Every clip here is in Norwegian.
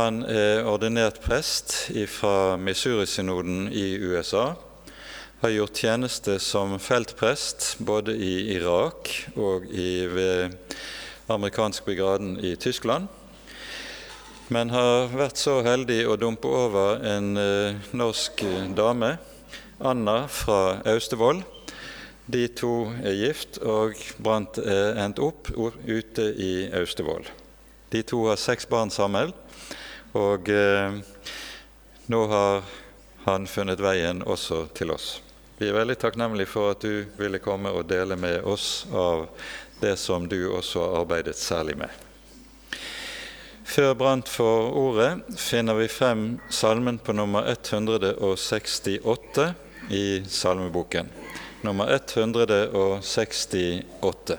Han er ordinert prest fra Missouri-synoden i USA. Har gjort tjeneste som feltprest både i Irak og i, ved amerikansk brigaden i Tyskland. Men har vært så heldig å dumpe over en eh, norsk dame, Anna fra Austevoll. De to er gift, og Brant endt opp ute i Austevoll. De to har seks barn sammen. Og eh, nå har han funnet veien også til oss. Vi er veldig takknemlige for at du ville komme og dele med oss av det som du også har arbeidet særlig med. Før Brant får ordet, finner vi frem salmen på nummer 168 i salmeboken. Nummer 168.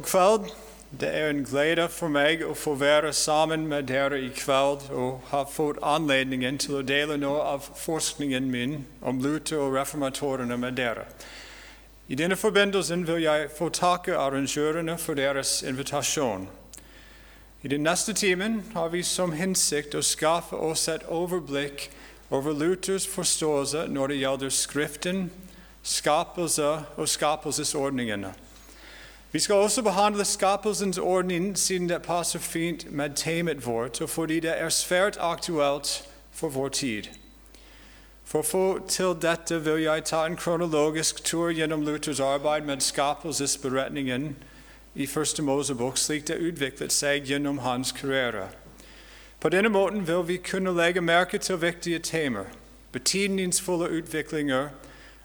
God kveld. Det er en glede for meg å få være sammen med dere i kveld og ha fått anledningen til å dele noe av forskningen min om Luther og reformatorene med dere. I denne forbindelsen vil jeg få takke arrangørene for deres invitasjon. I den neste timen har vi som hensikt å skaffe oss et overblikk over Luthers forståelse når det gjelder Skriften, skapelse og skapelsesordningene. Vi skal også behandle skapelsens ordning siden det passer fint med temaet vårt, og fordi det er svært aktuelt for vår tid. For å få til dette vil jeg ta en kronologisk tur gjennom Luthers arbeid med skapelsesberetningen i Første Mosebok, slik det utviklet seg gjennom hans karriere. På denne måten vil vi kunne legge merke til viktige temaer, betydningsfulle utviklinger,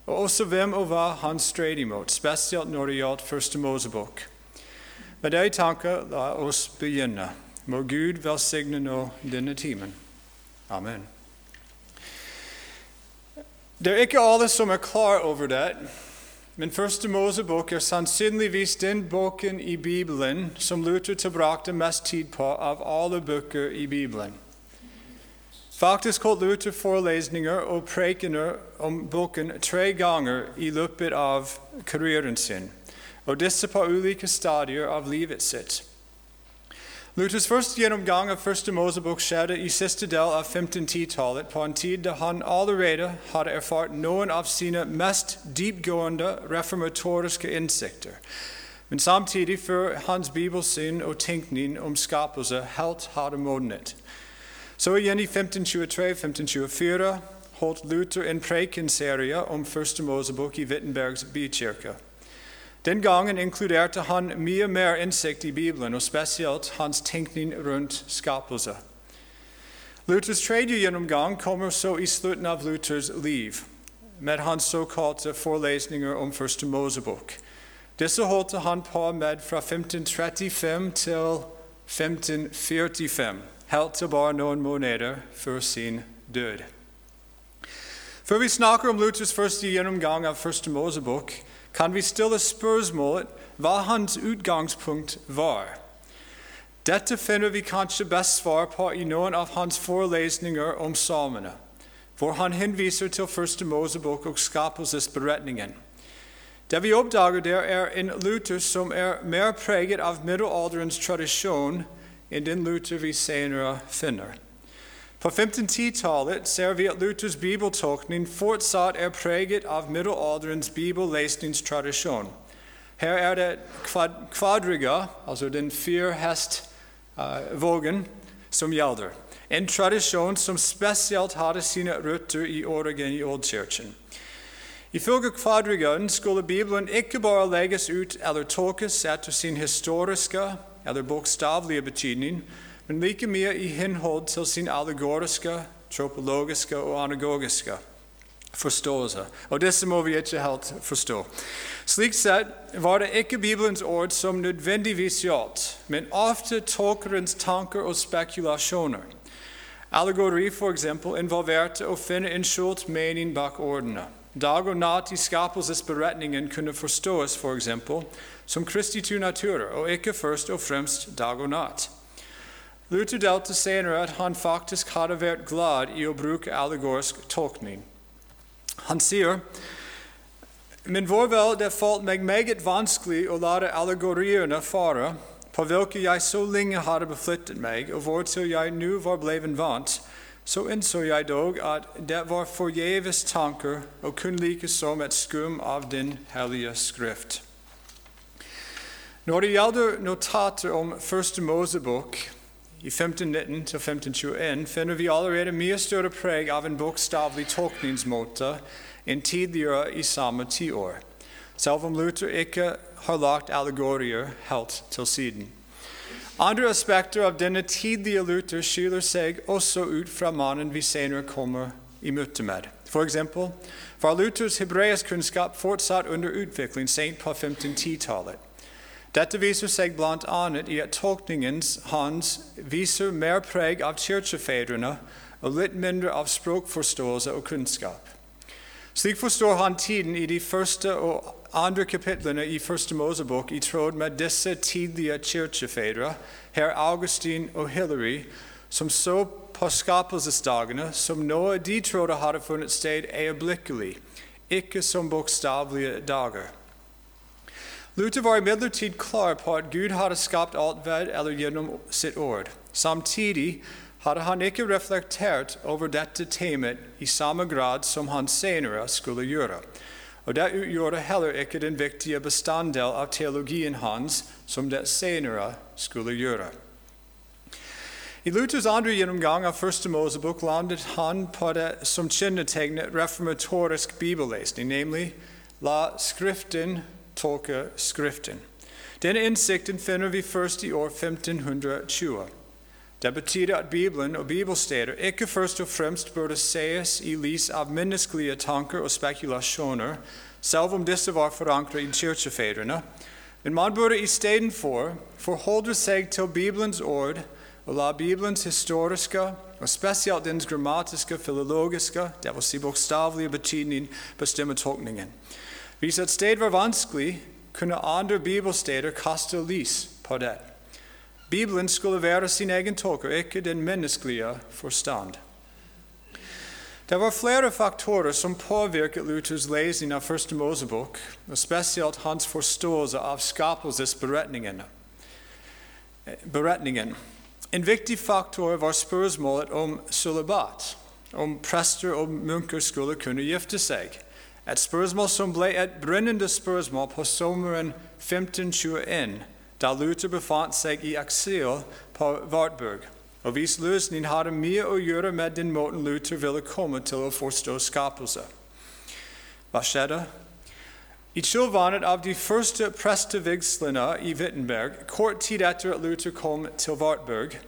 og også hvem og hva han stred imot, spesielt når det gjaldt Første Mosebok. Med de tanker, tanke, la oss begynne. Må Gud velsigne nå denne timen. Amen. Det er ikke alle som er klar over det, men Første Mosebok er sannsynligvis den boken i Bibelen som Luther tilbrakte mest tid på av alle bøker i Bibelen. Faktisk holdt Luther forelesninger og prekener om boken tre ganger i løpet av karrieren sin, og disse på ulike stadier av livet sitt. Luthers første gjennomgang av Første Mosebok skjedde i siste del av 1510-tallet, på en tid da han allerede hadde erfart noen av sine mest dyptgående reformatoriske innsikter, men samtidig før hans bibelsyn og tenkning om skapelse helt hadde modnet. Så igjen i 1523-1524 holdt Luther en prekenserie om Første Mosebok i Wittenbergs bykirke. Den gangen inkluderte han mye mer innsikt i Bibelen, og spesielt hans tenkning rundt skapelse. Luthers tredje gjennomgang kommer så i slutten av Luthers liv, med hans såkalte forelesninger om Første Mosebok. Disse holdt han på med fra 1535 til 1545, helt til bare noen måneder før sin død. Før vi snakker om Luthers første gjennomgang av Første Mosebok, kan vi stille spørsmålet hva hans utgangspunkt var. Dette finner vi kanskje best svar på i noen av hans forelesninger om samene, hvor han henviser til Første Mosebok og skapelsesberetningen. Det vi oppdager der, er en Luther som er mer preget av middelalderens tradisjon enn den Luther vi senere finner. På 1510-tallet ser vi at Luthers bibeltolkning fortsatt er preget av middelalderens bibellesningstradisjon. Her er det kvadriga, altså den firhestvågen, uh, som gjelder. En tradisjon som spesielt hadde sine røtter i Oregon i Oldkirken. Ifølge kvadrigaen skulle Bibelen ikke bare legges ut eller tolkes etter sin historiske eller bokstavelige betydning, men like mye i henhold til sin allegoriske, tropologiske og anagogiske forståelse. Og disse må vi ikke helt forstå. Slik sett var det ikke Bibelens ord som nødvendigvis gjaldt, men ofte tolkerens tanker og spekulasjoner. Allegori f.eks. involverte å finne en skjult mening bak ordene. Dag og natt i skapelsesberetningen kunne forstås f.eks. For som Kristi to naturer, og ikke først og fremst dag og natt. Luther delte senere at han faktisk hadde vært glad i å bruke allegorisk tolkning. Han sier men hvor vel det falt meg meget vanskelig å la allegoriene fare, på hvilke jeg så lenge hadde beflyttet meg, og hvortil jeg nå var blevet vant, så innså jeg dog at det var forgjeves tanker og kun like som et skum av Den hellige skrift. Når det gjelder notater om Første Mosebok, i 1519-1521, finner vi allerede mye større preg av en bokstavelig tolkningsmåte enn tidligere i samme tiår, selv om Luther ikke har lagt allegorier helt til siden. Andre aspekter av denne tidlige Luther skiller seg også ut fra mannen vi senere kommer i møte med. For eksempel var Luthers hebreiskunnskap fortsatt under utvikling sent på 1510-tallet. Dette viser seg bl.a. i at tolkningen hans viser mer preg av kirkefedrene og litt mindre av språkforståelse og kunnskap. Slik forstår han tiden i de første og andre kapitlene i Første Mosebok i tråd med disse tidlige kirkefedre, herr Augustin og Hillary, som så på skapelsesdagene som noe de trodde hadde funnet sted øyeblikkelig, ikke som bokstavelige dager. Luther var imidlertid klar på at Gud hadde skapt alt ved eller gjennom sitt ord. Samtidig hadde han ikke reflektert over dette temaet i samme grad som han senere skulle gjøre. Og det utgjorde heller ikke den viktige bestanddel av teologien hans som det senere skulle gjøre. I Luthers andre gjennomgang av Første Mosebok landet han på det som kjennetegnet reformatorisk bibellesning, nemlig la Skriften tolke Skriften. Denne innsikten finner vi først i år 1520. Det betyr at Bibelen og bibelsteder ikke først og fremst burde sees i lys av menneskelige tanker og spekulasjoner, selv om disse var forankret i kirkefedrene, men man burde istedenfor forholde seg til Bibelens ord og la Bibelens historiske, og spesielt dens grammatiske, filologiske, dvs. si bokstavelige betydning, bestemme tolkningen. Hvis et sted var vanskelig, kunne andre bibelsteder kaste lys på det. Bibelen skulle være sin egen tolker, ikke den menneskelige forstand. Det var flere faktorer som påvirket Luthers lesing av Første Mosebok, og spesielt hans forståelse av skapelsesberetningen. Beretningen. En viktig faktor var spørsmålet om sølibat, om prester og munker skulle kunne gifte seg. Et spørsmål som ble et brennende spørsmål på sommeren 1521, da Luther befant seg i eksil på Wartburg. Og hvis løsningen hadde mye å gjøre med den måten Luther ville komme til å forstå skapelse. Hva skjedde? I kjølvannet av de første prestevigslene i Wittenberg, kort tid etter at Luther kom til Wartburg,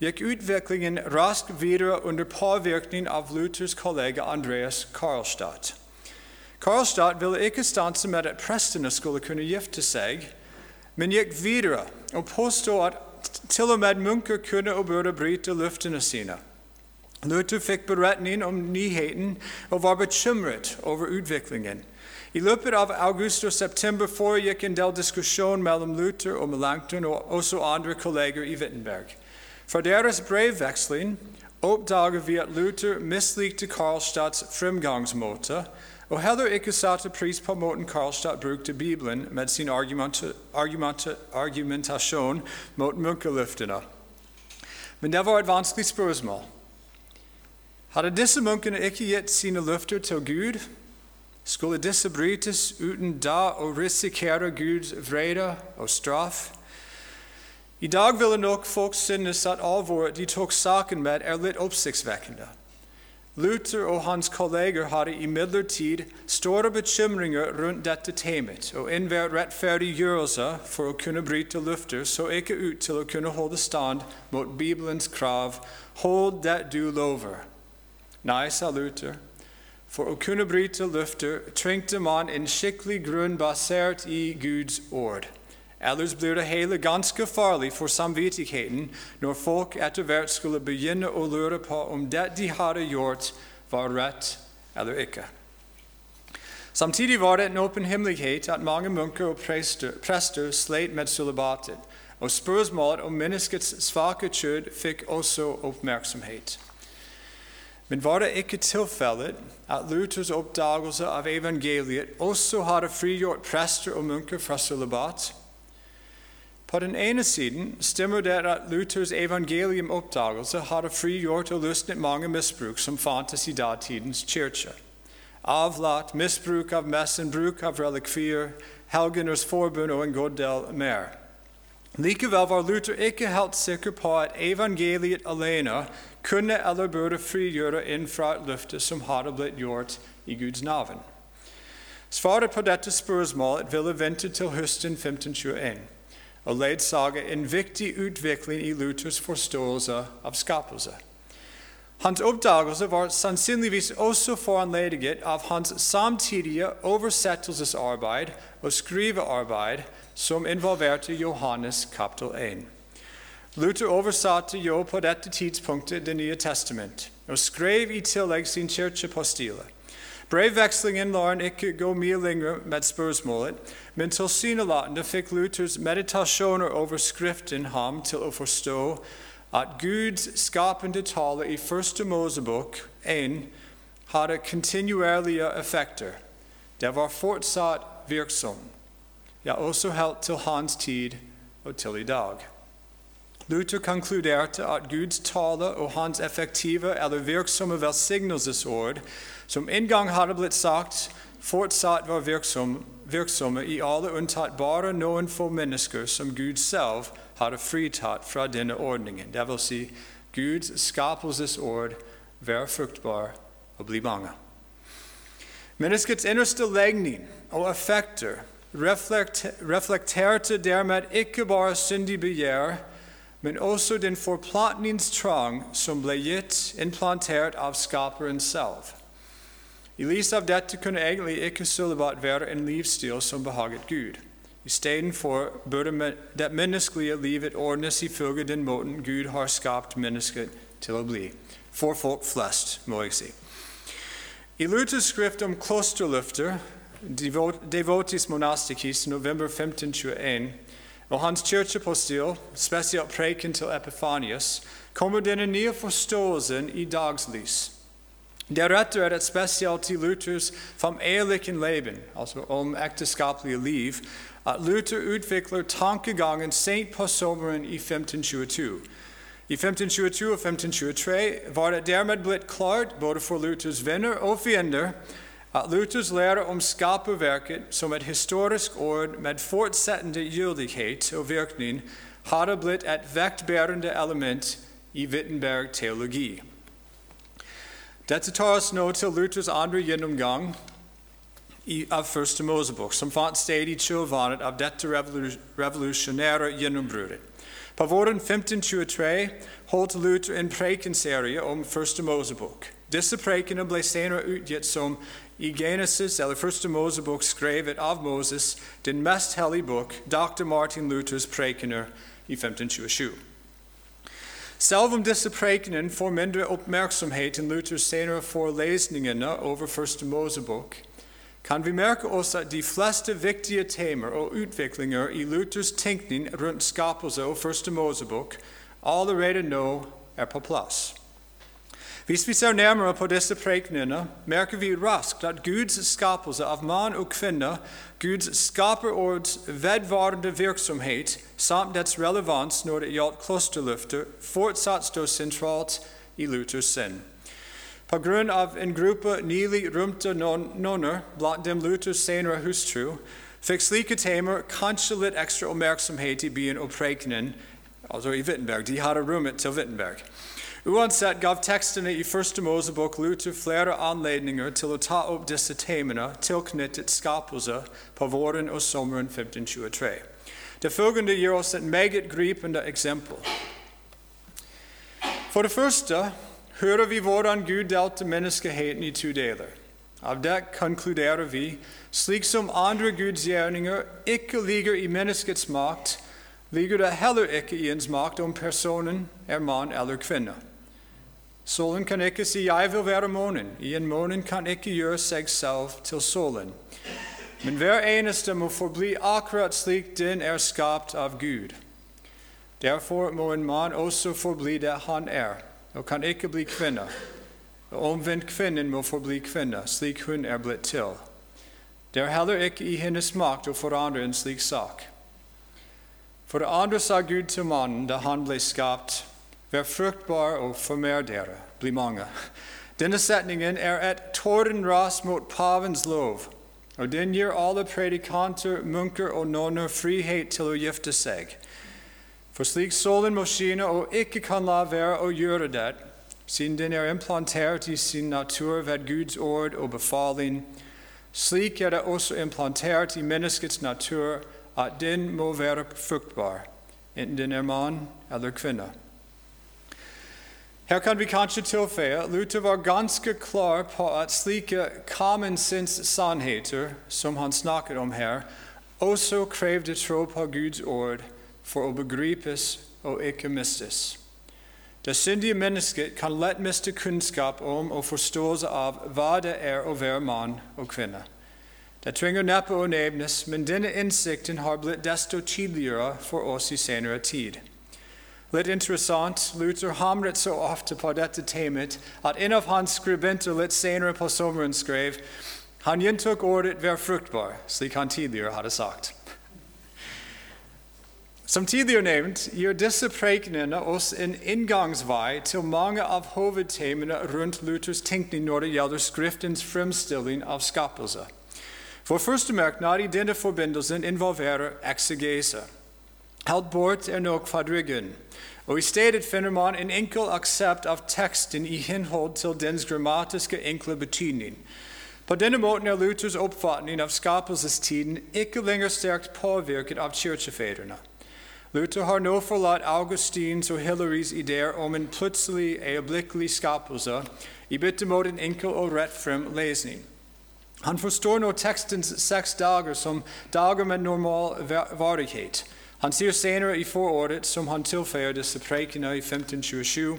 gikk utviklingen raskt videre under påvirkning av Luthers kollega Andreas Karlstadt. Karlstadt ville ikke stanse med at prestene skulle kunne gifte seg, men gikk videre og påstod at til og med munker kunne og burde bryte løftene sine. Luther fikk beretning om nyheten og var bekymret over utviklingen. I løpet av august og september foregikk en del diskusjon mellom Luther og Melanchthon og også andre kolleger i Wittenberg. Fra deres brevveksling oppdager vi at Luther mislikte Karlstads fremgangsmåte og heller ikke satte pris på måten Karlstad brukte Bibelen med sin argumentasjon mot munkeløftene. Men det var et vanskelig spørsmål. Hadde disse munkene ikke gitt sine løfter til Gud, skulle disse brytes uten da å risikere Guds vrede og straff? I dag ville nok folk synes at alvoret de tok saken med, er litt oppsiktsvekkende. Luther og hans kolleger hadde imidlertid store bekymringer rundt dette temaet, og enhver rettferdiggjørelse for å kunne bryte lufter så ikke ut til å kunne holde stand mot Bibelens krav 'hold det du lover'. Nei, sa Luther, for å kunne bryte lufter trengte man en skikkelig grunn basert i Guds ord. Ellers blir det hele ganske farlig for samvittigheten når folk etter hvert skulle begynne å lure på om det de hadde gjort, var rett eller ikke. Samtidig var det en åpen hemmelighet at mange munker og prester, prester slet med sølibatet, og spørsmålet om menneskets svake kjød fikk også oppmerksomhet. Men var det ikke tilfellet at Luthers oppdagelse av evangeliet også hadde frigjort prester og munker fra sølibat? På den ene siden stemmer det at Luthers evangeliumoppdagelse hadde frigjort og løsnet mange misbruk som fantes i datidens kirke. Avlat, misbruk av messen, bruk av relikvier, helgeners forbund og en god del mer. Likevel var Luther ikke helt sikker på at evangeliet alene kunne eller burde frigjøre inn fra et løfte som hadde blitt gjort i Guds navn. Svaret på dette spørsmålet ville vente til høsten 1521 og ledsage en viktig utvikling i Luthers forståelse av skapelse. Hans oppdagelse var sannsynligvis også foranlediget av hans samtidige oversettelsesarbeid og skrivearbeid som involverte Johannes kapittel 1. Luther oversatte jo på dette tidspunktet Det nye testament og skrev i tillegg sin kirkepostile. Brevvekslingen lar ikke gå mye lenger med spørsmålet, men tilsynelatende fikk Luthers meditasjoner over Skriften ham til å forstå at Guds skapende tale i Første Mosebok 1 hadde kontinuerlige effekter. Det var fortsatt virksom, ja, også helt til hans tid og til i dag. Luther konkluderte at Guds tale og hans effektive eller virksomme velsignelsesord som en gang blitt sagt, fortsatt var virksom, virksomme i alle unntatt bare noen få mennesker som Gud selv hadde fritatt fra denne ordningen, dvs. Si Guds skapelsesord være fruktbar og bli mange. Menneskets innerste legning og effekter reflekter, reflekterte dermed ikke bare syndig begjær, men også den forplantningstrang som ble gitt implantert av skaperen selv. I lys av dette kunne egentlig ikke sølibat være en livsstil som behaget Gud. Istedenfor burde det menneskelige livet ordnes ifølge den måten Gud har skapt mennesket til å bli. For folk flest, må jeg si. I Luthers skrift om klosterløfter, Devotis Monasticis, november 1521, og hans kirkepostil, spesielt preken til Epifanius, kommer denne nye forståelsen i dagslys. Deretter er det spesielt til Luthers familieke leben, altså om ekteskapelig liv, at Luther utvikler tankegangen sent på sommeren i 1522. I 1522 og 1523 var det dermed blitt klart, både for Luthers venner og fiender, at Luthers lære om skaperverket som et historisk ord med fortsettende gyldighet og virkning hadde blitt et vektbærende element i Wittenberg teologi. Dette tar oss nå til Luthers andre gjennomgang av Første Mosebok, som fant sted i kjølvannet av dette revolusjonære gjennombruddet. På våren 1523 holdt Luther en prekenserie om Første Mosebok. Disse prekene ble senere utgitt som i Genesis eller Første Mosebok skrevet av Moses, den mest hellige bok, dr. Martin Luthers prekener i 1527. Selv om disse prekenene får mindre oppmerksomhet enn Luthers senere forelesningene over Første Mosebok, kan vi merke oss at de fleste viktige temaer og utviklinger i Luthers tenkning rundt skapelse og Første Mosebok allerede nå er på plass. Hvis vi ser nærmere på disse prekenene, merker vi raskt at Guds skapelse av mann og kvinne, Guds skaperords vedvarende virksomhet samt dets relevans når det gjaldt klosterløfter, fortsatt står sentralt i Luthers sinn. På grunn av en gruppe nylig rømte nonner, blant dem Luthers senere hustru, fikk slike temaer kanskje litt ekstra oppmerksomhet i byen og prekenen, altså i Wittenberg. De hadde rommet til Wittenberg. Uansett gav tekstene i Første Mosebok Luther flere anledninger til å ta opp disse temaene tilknyttet skapelse på våren og sommeren 1523. Det følgende gir oss et meget gripende eksempel. For det første hører vi hvordan Gud delte menneskeheten i to deler. Av det konkluderer vi, slik som andre Guds gjerninger ikke ligger i menneskets makt, ligger det heller ikke i ens makt om personen er mann eller kvinne. Solen kan ikke si 'jeg vil være månen'. I en månen kan ikke gjøre seg selv til solen. Men hver eneste må forbli akkurat slik den er skapt av Gud. Derfor må en mann også forbli det han er, og kan ikke bli kvinne. Og omvendt kvinnen må forbli kvinne, slik hun er blitt til. Det er heller ikke i hennes makt å forandre en slik sak. For det andre sa Gud til mannen da han ble skapt, Vær fruktbar og former dere, bli mange. Denne setningen er et tordenras mot pavens lov, og den gir alle predikanter, munker og nonner frihet til å gifte seg. For slik solen må skinne og ikke kan la være å gjøre det, siden den er implantert i sin natur ved Guds ord og befaling, slik er det også implantert i menneskets natur at den må være fruktbar, enten den er mann eller kvinne. Her kan vi kanskje tilføye Luther var ganske klar på at slike common sense sannheter som han snakket om her, også krevde tro på Guds ord for å begripes og ikke mistes. Det syndige mennesket kan lett miste kunnskap om og forståelse av hva det er å være mann og kvinne. Det trenger neppe å nevnes, men denne innsikten har blitt desto tydeligere for oss i senere tid. Litt interessant, Luther hamret så ofte på dette temaet at en av hans skribenter litt senere på sommeren skrev han gjentok ordet 'vær fruktbar', slik han tidligere hadde sagt. Som tidligere nevnt gir disse prekenene oss en inngangsvei til mange av hovedtemaene rundt Luthers tenkning når det gjelder Skriftens fremstilling av skapelse. For første merknad i denne forbindelsen involverer eksegese. Bort er nok kvadrigen. Og i stedet finner man en enkel aksept av teksten i henhold til dens grammatiske enkle betydning. På denne måten er Luthers oppfatning av skapelsestiden ikke lenger sterkt påvirket av kirkefedrene. Luther har nå forlatt Augustins og Hillarys ideer om en plutselig, øyeblikkelig skapelse i bytte mot en enkel og rett frem lesning. Han forstår nå tekstens seks dager som dager med normal varighet. Han sier senere i forordet, som han tilføyer disse prekene i 1527,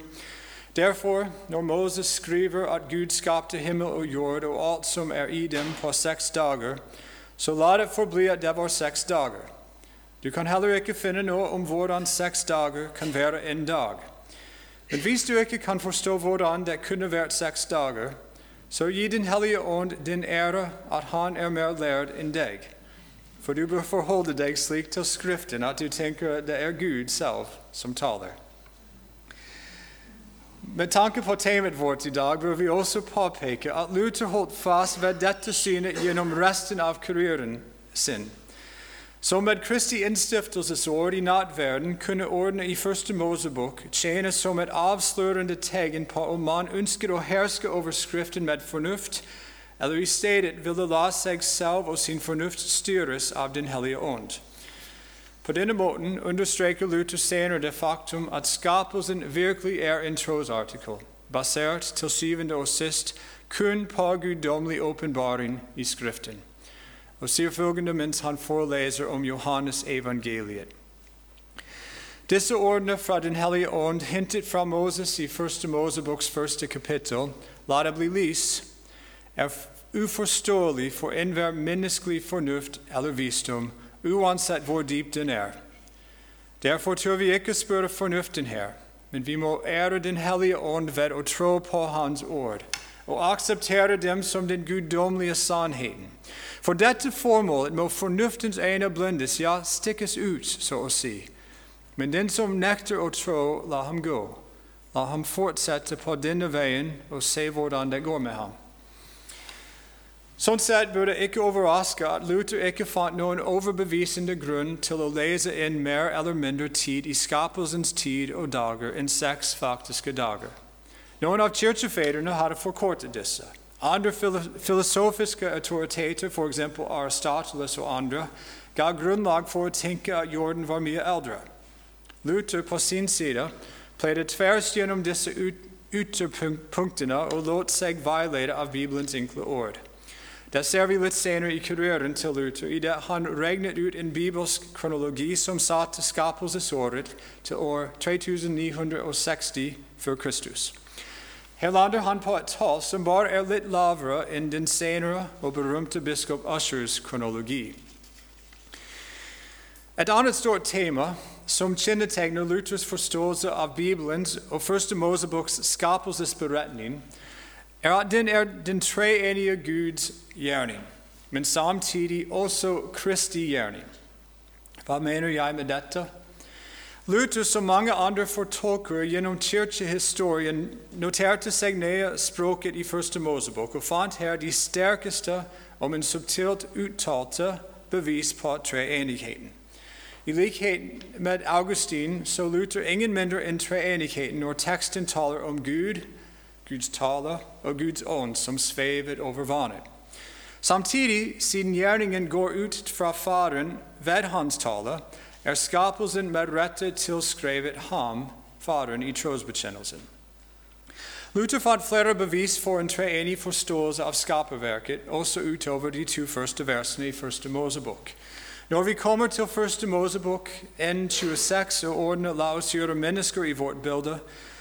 Derfor, når Moses skriver at Gud skapte himmel og jord og alt som er i dem på seks dager, så la det forbli at det var seks dager. Du kan heller ikke finne noe om hvordan seks dager kan være en dag. Men hvis du ikke kan forstå hvordan det kunne vært seks dager, så gi Den hellige ånd din ære at han er mer lært enn deg. For du bør forholde deg slik til Skriften at du tenker det er Gud selv som taler. Med tanke på temaet vårt i dag bør vi også påpeke at Luther holdt fast ved dette synet gjennom resten av karrieren sin. Som med Kristi innstiftelsesord i nattverden kunne ordene i Første Mosebok tjene som et avslørende tegn på om man ønsker å herske over Skriften med fornuft, eller i stedet ville la seg selv og sin fornuft styres av Den hellige ånd. På denne måten understreker Luther senere det faktum at skapelsen virkelig er en trosartikkel, basert til syvende og sist kun på guddommelig åpenbaring i Skriften og sier følgende mens han foreleser om Johannes evangeliet. Disse ordene fra Den hellige ånd, hentet fra Moses i første Moseboks første kapittel, la det bli lys, er uforståelig for enhver menneskelig fornuft eller visdom, uansett hvor dyp den er. Derfor tør vi ikke spørre fornuften her, men vi må ære Den hellige ånd ved å trå på Hans ord og akseptere dem som den guddommelige sannheten. For dette formålet må fornuftens ene blendes, ja, stikkes ut, så å si. Men den som nekter å tro, la ham gå. La ham fortsette på denne veien og se hvordan det går med ham. Sånn sett burde det ikke overraske at Luther ikke fant noen overbevisende grunn til å lese inn mer eller mindre tid i skapelsens tid og dager enn seks faktiske dager. Noen av kirkefedrene hadde forkortet disse. Andre filosofiske autoriteter, f.eks. Aristoteles og andre, ga grunnlag for å tenke at jorden var mye eldre. Luther på sin side pleide tvers gjennom disse ytterpunktene og lot seg veilede av Bibelens enkle ord. Det ser vi litt senere i karrieren til Luther, i det han regnet ut en bibelsk kronologi som satte skapelsesåret til år 3960 før Kristus. Her lander han på et tall som bare er litt lavere enn den senere og berømte biskop Ushers kronologi. Et annet stort tema som kjennetegner Luthers forståelse av Bibelens og Første Moseboks skapelsesberetning, er at den er den treenige Guds gjerning, men samtidig også Kristi gjerning. Hva mener jeg med dette? Luther, som mange andre fortolkere gjennom kirkehistorien, noterte seg ned språket i Første Mosebok og fant her de sterkeste om en subtilt uttalte bevis på treenigheten. I likhet med Augustin så Luther ingen mindre enn treenigheten når teksten taler om Gud, Guds tale og Guds ånd som svevet over vannet. Samtidig, siden gjerningen går ut fra Faderen ved hans tale, er skapelsen med rette tilskrevet ham, Faderen, i trosbekjennelsen. Luther fant flere bevis for en treenig forståelse av skaperverket, også utover de to første versene i Første Mosebok. Når vi kommer til Første Mosebok N26 og ordene 'La oss gjøre mennesker i vårt bilde',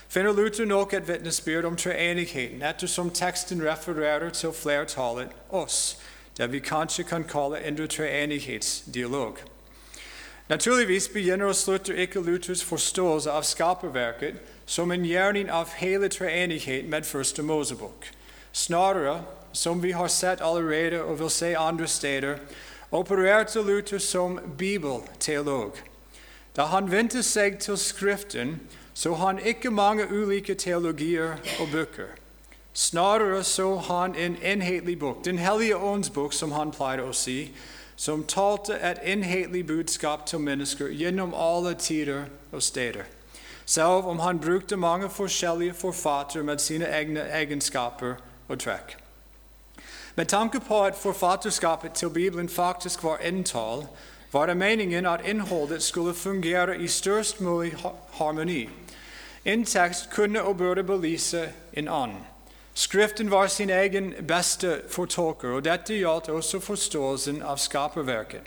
finner Luther nok et vitnesbyrd om treenigheten, ettersom teksten refererer til flertallet oss, det vi kanskje kan kalle indre treenighetsdialog. Naturligvis begynner og slutter ikke Luthers forståelse av skaperverket som en gjerning av hele treenighet med Første Mosebok. Snarere, som vi har sett allerede og vil se andre steder, opererte Luther som bibelteolog. Da han vendte seg til Skriften, så han ikke mange ulike teologier og bøker. Snarere så han en enhetlig bok, Den hellige ånds bok, som han pleide å si, som talte et enhetlig budskap til mennesker gjennom alle tider og steder. selv om han brukte mange forskjellige forfattere med sine egne egenskaper og trekk. Med tanke på at forfatterskapet til Bibelen faktisk var entall, var det meningen at innholdet skulle fungere i størst mulig harmoni. En tekst kunne og burde belyse en annen. Skriften var sin egen beste fortolker, og dette gjaldt også forståelsen av skaperverket.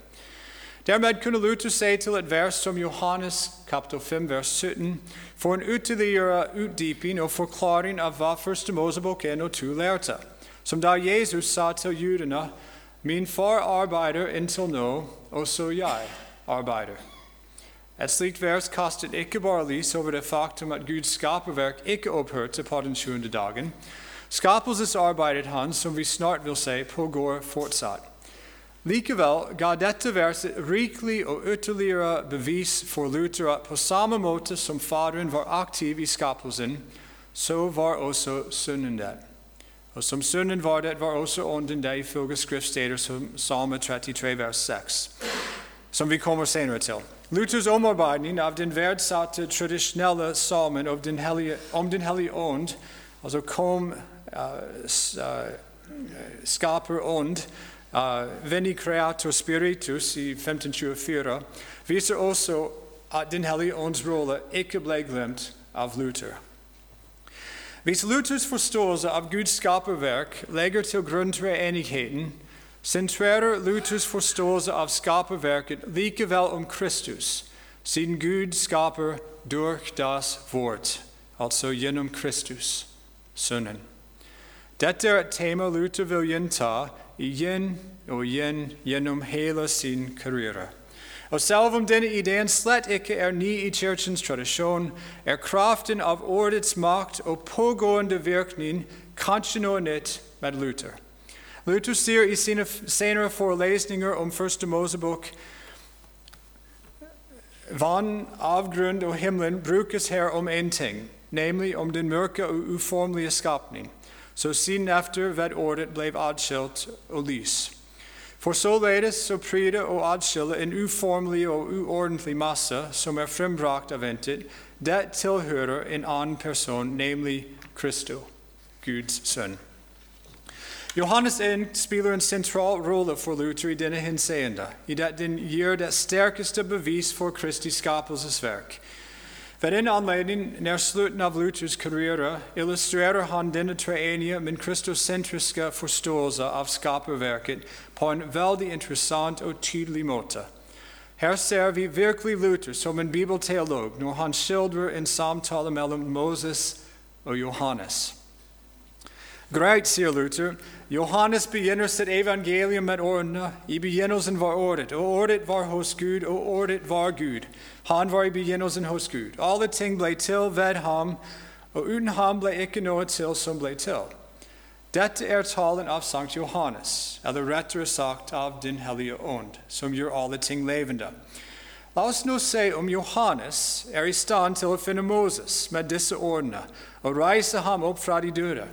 Dermed kunne Luther si til et vers som Johannes kapittel 5, vers 17, for en ytterligere utdyping og forklaring av hva første Mosebok 1 og 2 lærte. Som da Jesus sa til judene, min far arbeider inntil nå, også jeg arbeider. Et slikt vers kastet ikke bare lys over det faktum at Guds skaperverk ikke opphørte på den sjuende dagen. Skapelsesarbeidet hans, som vi snart vil se, pågår fortsatt. Likevel ga dette verset rikelig og ytterligere bevis for Luther at på samme måte som Faderen var aktiv i skapelsen, så var også Sønnen det. Og som Sønnen var det, var også Ånden det ifølge skriftsteder som Salme 33, vers 6, som vi kommer senere til. Luthers omarbeidning av den verdsatte tradisjonelle salmen om Den hellige, om den hellige ånd, altså kom uh, skaper ånd, uh, Veni creator spiritus i 1524, viser også at Den hellige ånds rolle ikke ble glemt av Luther. Hvis Luthers forståelse av Guds skaperverk legger til grunn treenigheten, sentrerer Luthers forståelse av skaperverket likevel om Kristus, siden Gud skaper durch das Wort, altså gjennom Kristus, Sønnen. Dette er et tema Luther vil gjenta igjen og igjen gjennom hele sin karriere. Og selv om denne ideen slett ikke er ny i kirkens tradisjon, er kraften av ordets makt og pågående virkning kanskje noe nytt med Luther. Luther sier i sine senere forelesninger om Første Mosebok Vann, avgrunn og himmelen brukes her om én ting, nemlig om den mørke og uformelige skapning. Så siden efter hvert ordet ble adskilt og lys. For således så pryder og adskiller en uformelig og uordentlig masse som er frembrakt av intet, det tilhører en annen person, nemlig Kristo, Guds sønn. Johannes 1 spiller en sentral rolle for Luther i denne henseende, i det den gir det sterkeste bevis for Kristi skapelsesverk. Ved en anledning nær slutten av Luthers karriere illustrerer han denne treenige, men kristosentriske forståelse av skaperverket på en veldig interessant og tydelig måte. Her ser vi virkelig Luther som en bibelteolog når han skildrer en samtale mellom Moses og Johannes. Greit, sier Luther. Johannes begynner sitt evangelium med ordene. I begynnelsen var ordet, og ordet var hos Gud, og ordet var Gud. Han var i begynnelsen hos Gud. Alle ting ble til ved ham, og uten ham ble ikke noe til som ble til. Dette er talen av Sankt Johannes, eller rettere sagt av Den hellige ånd, som gjør alle ting levende. La oss nå se om Johannes er i stand til å finne Moses med disse ordene og reise ham opp fra de døde.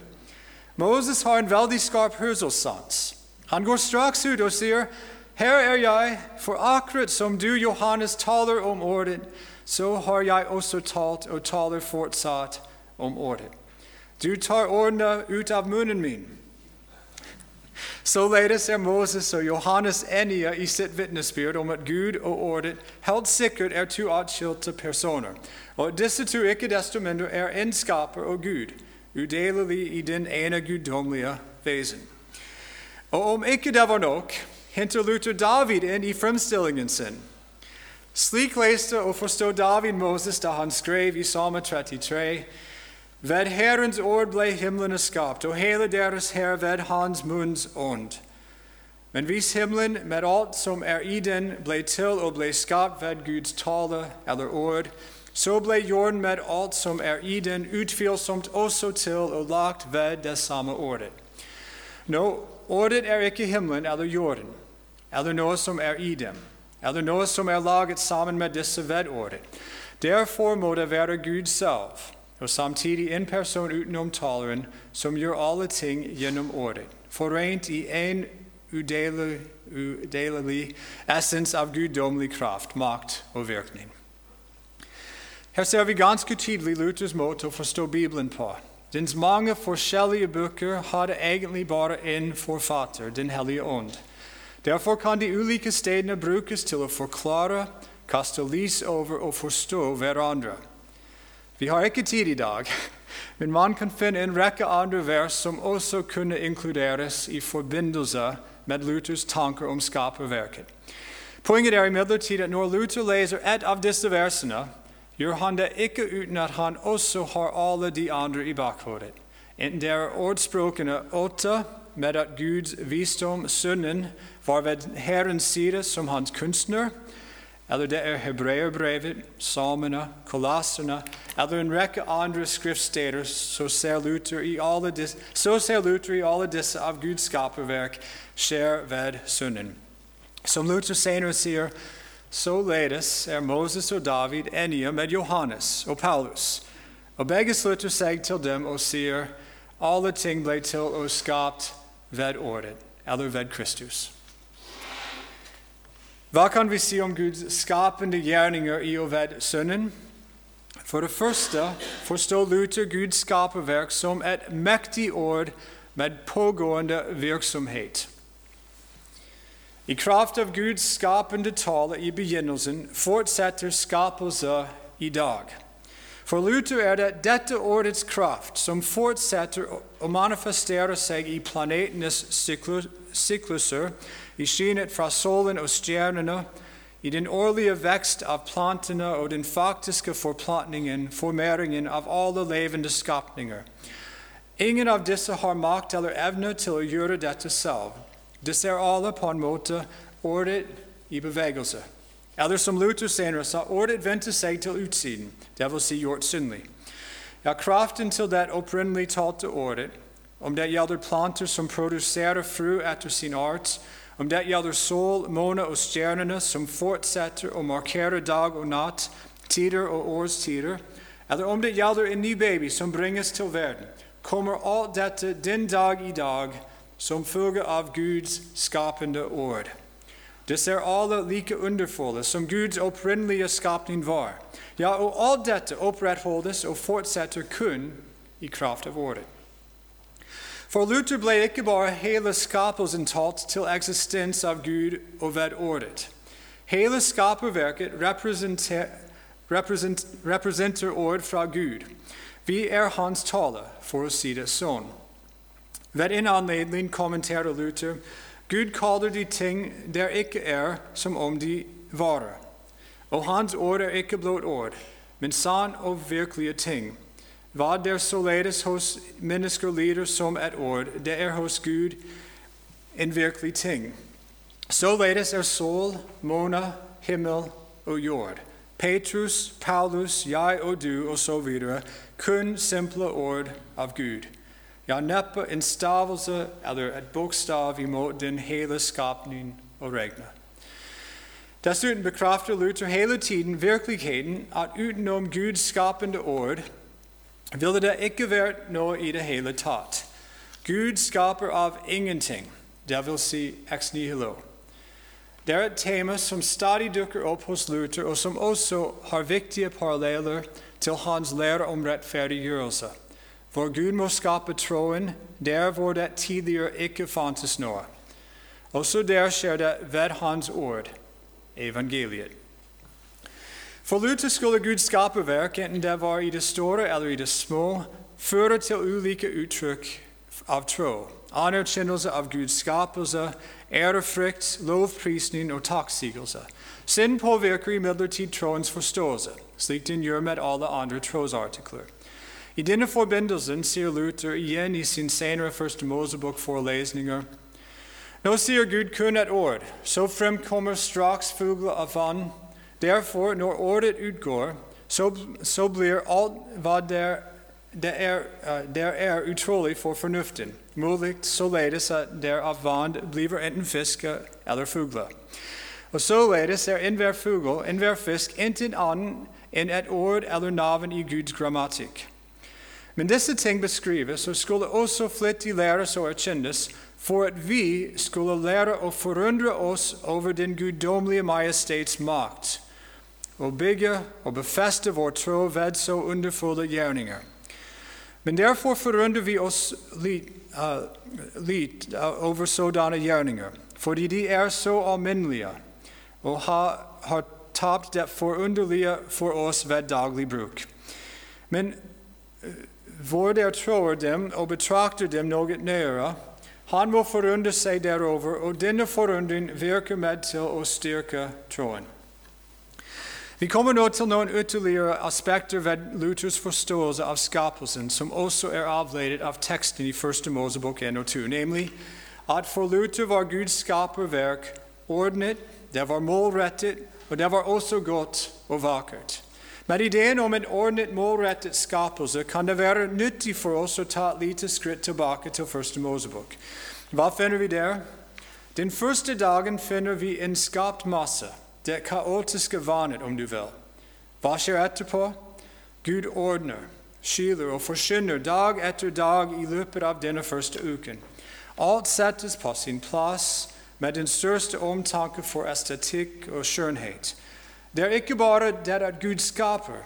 Moses har en veldig skarp hørselssans. Han går straks ut og sier, 'Her er jeg, for akkurat som du, Johannes, taler om ordet, så har jeg også talt og taler fortsatt om ordet.' Du tar ordene ut av munnen min. Således er Moses og Johannes enige i sitt vitnesbyrd om at Gud og ordet helt sikkert er to atskilte personer, og disse to ikke desto mindre er en skaper og Gud udelelig i den ene guddommelige vesen. Og om ikke det var nok, henter Luther David inn i fremstillingen sin. Slik leste og forstod David Moses da han skrev i Salme 33 Ved Herrens ord ble himlene skapt, og hele deres her ved hans munns ånd. Men hvis himmelen med alt som er i den, ble til og ble skapt ved Guds tale eller ord, så ble jorden med alt som er i den, utvilsomt også til og lagt ved det samme ordet. Nå, ordet er ikke himmelen eller jorden, eller noe som er i dem, eller noe som er laget sammen med disse ved ordet. Derfor må det være Gud selv, og samtidig en person utenom taleren, som gjør alle ting gjennom ordet, forent i en udelelig, udelelig essens av guddommelig kraft, makt og virkning. Her ser vi ganske tydelig Luthers måte å forstå Bibelen på. Dens mange forskjellige bøker hadde egentlig bare én forfatter, Den hellige ånd. Derfor kan de ulike stedene brukes til å forklare, kaste lys over og forstå hverandre. Vi har ikke tid i dag, men man kan finne en rekke andre vers som også kunne inkluderes i forbindelse med Luthers tanker om skaperverket. Poenget er imidlertid at når Luther leser et av disse versene, gjør han det ikke uten at han også har alle de andre i bakhodet. Enten det er ordspråkene åtte, med at Guds visdom, Sønnen, var ved Herrens side som hans kunstner, eller det er hebreerbrevet, salmene, kolossene, eller en rekke andre skriftsteder, så ser Luther i alle disse, så ser Luther i alle disse av Guds skaperverk skjer ved Sønnen. Som Luther senere sier, således er Moses og David enige med Johannes og Paulus. Og begge slutter seg til dem og sier alle ting ble til og skapt ved ordet, eller ved Kristus. Hva kan vi si om Guds skapende gjerninger i og ved Sønnen? For det første forstår Luther Guds skaperverk som et mektig ord med pågående virksomhet. I kraft av Guds skapende tale i begynnelsen fortsetter skapelse i dag. For Luther er det dette ordets kraft som fortsetter å manifestere seg i planetenes sykluser, i skinnet fra solen og stjernene, i den årlige vekst av plantene og den faktiske forplantningen, formeringen av alle levende skapninger. Ingen av disse har makt eller evne til å gjøre dette selv. Disse er alle på en måte ordet i bevegelse. Eller som Luther senere sa, ordet vendte seg til utsiden, det vil si gjort synlig. Ja, kraften til det opprinnelig talte ordet, om det gjelder planter som produserer fru etter sin art, om det gjelder sol, måne og stjernene som fortsetter å markere dag og natt, tider og årstider, eller om det gjelder en ny baby som bringes til verden, kommer alt dette den dag i dag som følge av Guds skapende ord. Disse er alle like underfulle som Guds opprinnelige skapning var. Ja, og alt dette opprettholdes og fortsetter kun i kraft av ordet. For Luther ble ikke bare hele skapelsen talt til eksistens av Gud og ved ordet. Hele skaperverket representer, represent, representer ord fra Gud. Vi er hans tale, for å si det sånn. Ved en anledning kommenterer Luther Gud kaller de ting der ikke er, som om de varer. Og hans ord er ikke blott ord, men sann og virkelige ting. Hva der således hos mennesker lider som et ord, det er hos Gud en virkelig ting. Således er sol, måne, himmel og jord. Petrus, Paulus, jeg og du osv. kun simple ord av Gud. Ja, neppe en stavelse eller et bokstav imot den hele skapning og regne. Dessuten bekrefter Luther hele tiden virkeligheten at utenom Guds skapende ord ville det ikke vært noe i det hele tatt. Gud skaper av ingenting, vil si ex nihilo. Det er et tema som stadig dukker opp hos Luther, og som også har viktige paralleller til hans lære om rettferdiggjørelse. Hvor Gud må skape troen der hvor det tidligere ikke fantes noe. Også der skjer det ved Hans ord, evangeliet. For Luther skulle Guds skaperverk, enten det var i det store eller i det små, føre til ulike uttrykk av tro. Anerkjennelse av Guds skapelse, ærefrykt, lovprisning og takksigelse. Synd påvirker imidlertid troens forståelse, slik den gjør med alle andre trosartikler. I denne forbindelsen sier Luther igjen i sin senere første Mosebok-forelesninger Nå sier Gud kun et ord, så fremkommer straks fugler av vann Derfor, når ordet utgår, så, så blir alt hva der, det er, uh, der er utrolig for fornuften, mulig således at der av vann blir enten fisker eller fugler. Og således er enhver fugl, enhver fisk, intet annet enn et ord eller navn i Guds grammatikk. Men disse ting beskrives og skulle også flittig læres og erkjennes for at vi skulle lære å forundre oss over den guddommelige majestets makt og bygge og befeste vår tro ved så underfulle gjerninger. Men derfor forundrer vi oss litt, uh, litt uh, over sådanne gjerninger, fordi de er så alminnelige og har, har tapt det forunderlige for oss ved daglig bruk. Men uh, hvor der tror dem og betrakter dem noe nøyere, han må forundre seg derover, og denne forundring virker med til å styrke troen. Vi kommer nå til noen ytterligere aspekter ved Luthers forståelse av skapelsen, som også er avledet av teksten i 1. Mosebok 1 og 2, nemlig at for Luther var Guds skaperverk ordnet, det var målrettet, og det var også godt og vakkert. Med ideen om en ordnet, målrettet skapelse kan det være nyttig for oss å ta et lite skritt tilbake til første Mosebok. Hva finner vi der? Den første dagen finner vi en skapt masse det kaotiske vanet, om du vil. Hva skjer etterpå? Gud ordner, skiller og forsyner dag etter dag i løpet av denne første uken. Alt settes på sin plass med den største omtanke for estetikk og skjønnhet. Det er ikke bare det at Gud skaper,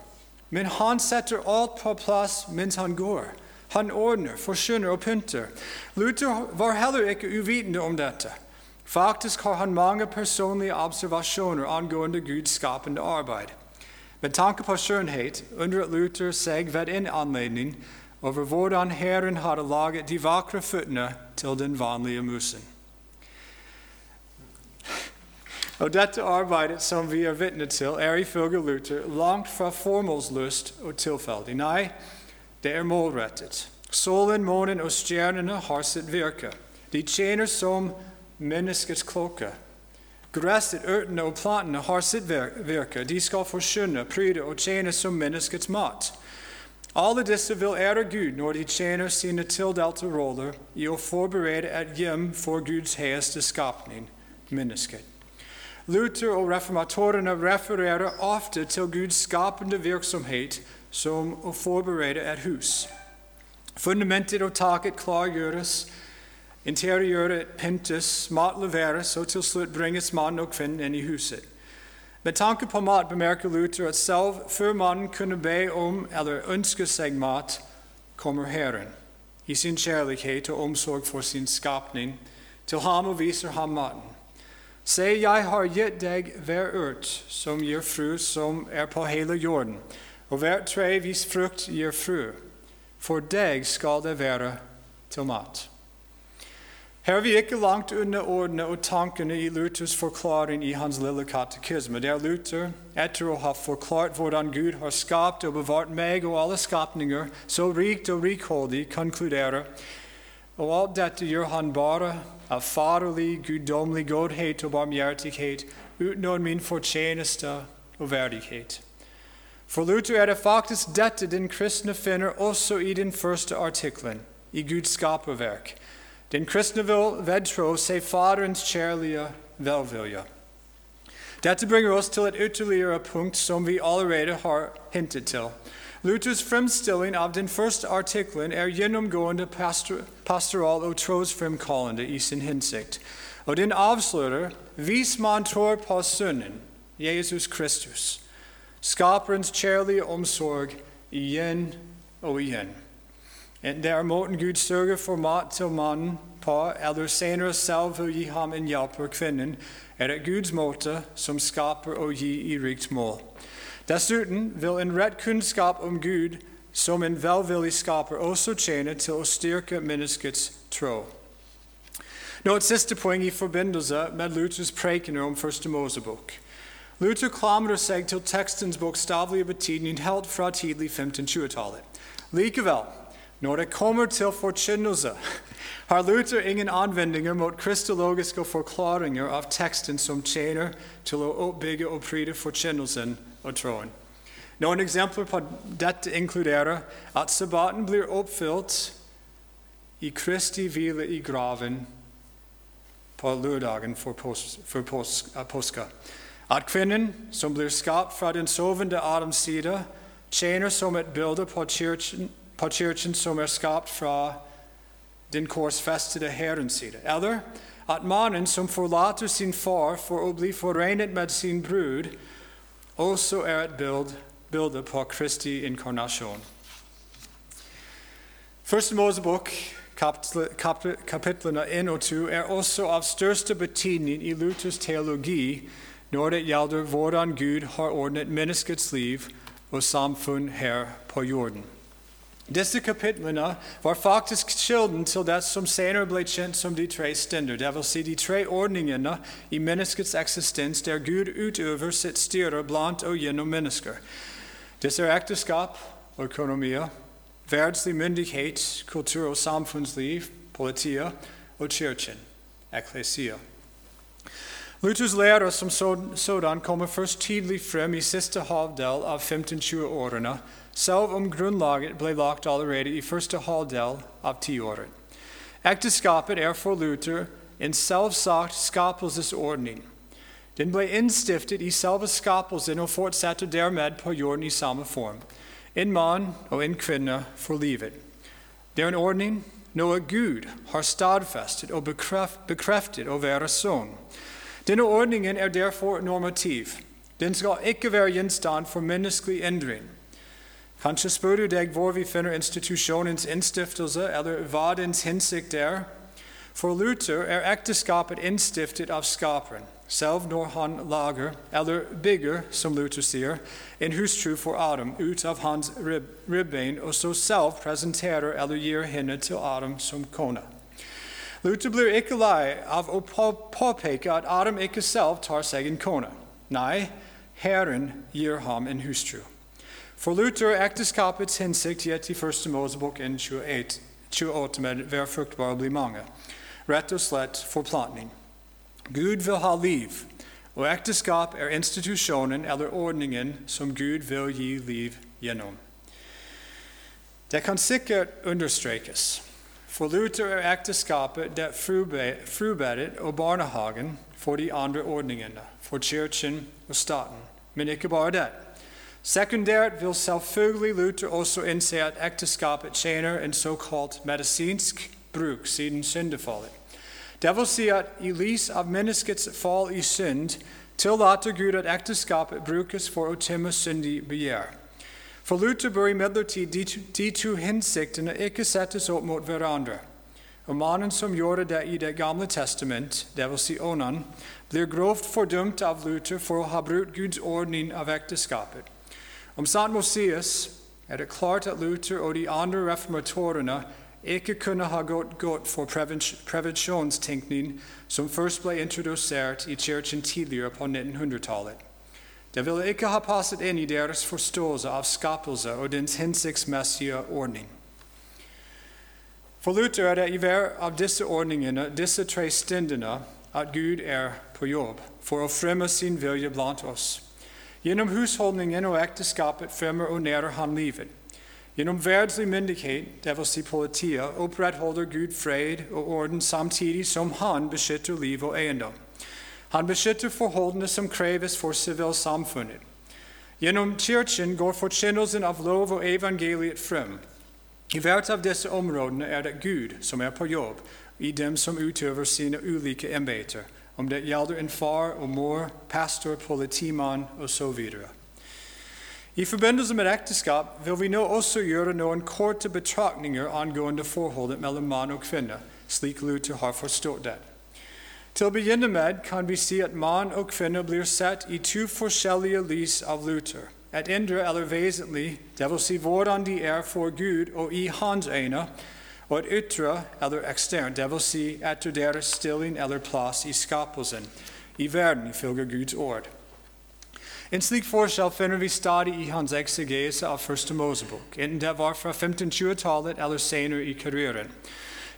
men han setter alt på plass mens han går. Han ordner, forsyner og pynter. Luther var heller ikke uvitende om dette. Faktisk har han mange personlige observasjoner angående Guds skapende arbeid. Med tanke på skjønnhet undret Luther seg ved en anledning over hvordan Herren hadde laget de vakre føttene til den vanlige musen. Og dette arbeidet som vi er vitne til, er ifølge Luther langt fra formålsløst og tilfeldig. Nei, det er målrettet. Solen, månen og stjernene har sitt virke. De tjener som menneskets klokke. Gresset, ørtene og plantene har sitt virke. De skal forsyne, pryde og tjene som menneskets mat. Alle disse vil ære Gud når de tjener sine tildelte roller i å forberede et hjem for Guds høyeste skapning, mennesket. Luther og reformatorene refererer ofte til Guds skapende virksomhet som å forberede et hus. Fundamentet og taket klargjøres Interiøret pyntes, mat leveres, og til slutt bringes mannen og kvinnen inn i huset. Med tanke på mat bemerker Luther at selv før mannen kunne be om eller ønske seg mat, kommer Herren i sin kjærlighet og omsorg for sin skapning til ham og viser ham maten. Se, jeg har gitt deg hver urt som gir fru, som er på hele jorden, og hvert tre hvis frukt gir fru. For deg skal det være til mat. Her er vi ikke langt unna ordene og tankene i Luthers forklaring i hans lille katekisme, der Luther, etter å ha forklart hvordan Gud har skapt og bevart meg og alle skapninger så rikt og rikholdig, konkluderer og alt dette gjør han bare av faderlig, guddommelig godhet og barmhjertighet uten min fortjeneste og verdighet. For Luther er det faktisk dette den kristne finner også i den første artikkelen, i Guds skaperverk. Den kristne vil vedtrå seg Faderens kjærlige velvilje. Dette bringer oss til et ytterligere punkt som vi allerede har hintet til. Luthers fremstilling av den første artikkelen er gjennomgående pastoral og trosfremkallende i sin hensikt. Og den avslører hvis man tror på Sønnen, Jesus Kristus, skaperens kjærlige omsorg igjen og igjen. Det er måten Gud sørger for mat til mannen på, eller senere selv vil gi ham en hjelper, kvinnen, er det Guds måte som skaper og gi i rikt mål. Dessuten vil en rett kunnskap om Gud som en velvillig skaper også tjene til å styrke menneskets tro. Nå Et siste poeng i forbindelse med Luthers prekener om Første Mosebok. Luther klamrer seg til tekstens bokstavelige betydning helt fra tidlig 1520-tallet. Likevel, når det kommer til forkynnelse, har Luther ingen anvendinger mot kristologiske forklaringer av teksten som tjener til å oppbygge og pryde forkynnelsen og troen. Noen eksempler på dette inkluderer at sabbaten blir oppfylt i Kristi hvile i graven på lørdagen for, pås for pås påske. At kvinnen som blir skapt fra den sovende Adams side, tjener som et bilde på kirken på som er skapt fra den korsfestede Herrens side. Eller at mannen som forlater sin far for å bli forenet med sin brud, også er et bild, bilde på Kristi inkarnasjon. Første Mosebok, kapitlene 1 og 2, er også av største betydning i Luthers teologi når det gjelder hvordan Gud har ordnet menneskets liv og samfunn her på jorden. Disse kapitlene var faktisk kilden til det som senere ble kjent som de tre stender, dvs. Si de tre ordningene i menneskets eksistens der Gud utøver sitt styre blant og gjennom mennesker. Disse er ekteskap økonomier, verdslig myndighet, kultur- og samfunnsliv, politiet og kirken, eklesia. Luthers lære som så- sådan kommer først tydelig frem i siste halvdel av 1520-årene, selv om grunnlaget ble lagt allerede i første halvdel av tiåret. Ekteskapet er for Luther en selvsagt skapelsesordning. Den ble innstiftet i selve skapelsen og fortsetter dermed på jorden i samme form. En mann og en kvinne for livet. Det er en ordning noe Gud har stadfestet bekreft, bekreftet å være sånn. Denne ordningen er derfor normativ. Den skal ikke være gjenstand for menneskelig endring. Kanskje spør du deg hvor vi finner institusjonens innstiftelse, eller hva dens hensikt er. For Luther er ekteskapet innstiftet av skaperen, selv når han lager, eller bygger, som Luther sier, en hustru for Adam ut av hans rib ribbein, og så selv presenterer eller gir henne til Adam som kone. Luther blir ikke lei av å påpeke at Adam ikke selv tar seg en kone. Nei, Herren gir ham en hustru. For Luther er ekteskapets hensikt gitt i første Mosebok 1, 28 med 'vær fruktbar og bli mange'. Rett og slett forplantning. Gud vil ha liv, og ekteskap er institusjonen eller ordningen som Gud vil gi liv gjennom. Det kan sikkert understrekes. For Luther er ekteskapet det frube- frubedet og barnehagen for de andre ordningene, for kirken og staten. Men ikke bare det. Sekundært vil selvfølgelig Luther også innse at ekteskapet tjener en såkalt medisinsk bruk siden syndefallet. Det vil si at i lys av menneskets fall i synd tillater Gud at ekteskapet brukes for å temme syndig begjær. For Luther bør to- de to hensiktene ikke settes opp mot hverandre. Og mannen som gjorde det i Det gamle testament, dvs. Si Onan, blir grovt fordømt av Luther for å ha brutt Guds ordning av ekteskapet. Om sant må sies, er det klart at Luther og de andre reformatorene ikke kunne ha gått godt for prevensjonstenkning som først ble introdusert i kirken tidligere på 1900-tallet. Det ville ikke ha passet inn i deres forståelse av skapelse og dens hensiktsmessige ordning. For Luther er det i hver av disse ordningene, disse tre stendene, at Gud er på jobb for å fremme sin vilje blant oss. Gjennom husholdningen og ekteskapet fremmer og nærer han livet. Gjennom verdslig myndighet, dvs. Si politiet, opprettholder Gud fred og orden samtidig som han beskytter liv og eiendom. Han beskytter forholdene som kreves for sivilsamfunnet. Gjennom kirken går forkynnelsen av lov og evangeliet frem. I hvert av disse områdene er det Gud som er på jobb i dem som utøver sine ulike embeter, om det gjelder en far og mor, pastor, politimann osv. I forbindelse med ekteskap vil vi nå også gjøre noen korte betraktninger angående forholdet mellom mann og kvinne, slik Luther har forstått det. Til begynne kan vi si at mann og kvinne blir sett i to forskjellige lys av Luther. Et indre eller vesentlig, vil si hvordan de er for Gud og i hans øyne, og et ytre eller eksternt, vil si etter deres stilling eller plass i skapelsen, i verden ifølge Guds ord. En slik forskjell finner vi stadig i hans eksegese av Første Mosebok, enten det var fra 1520-tallet eller senere i karrieren.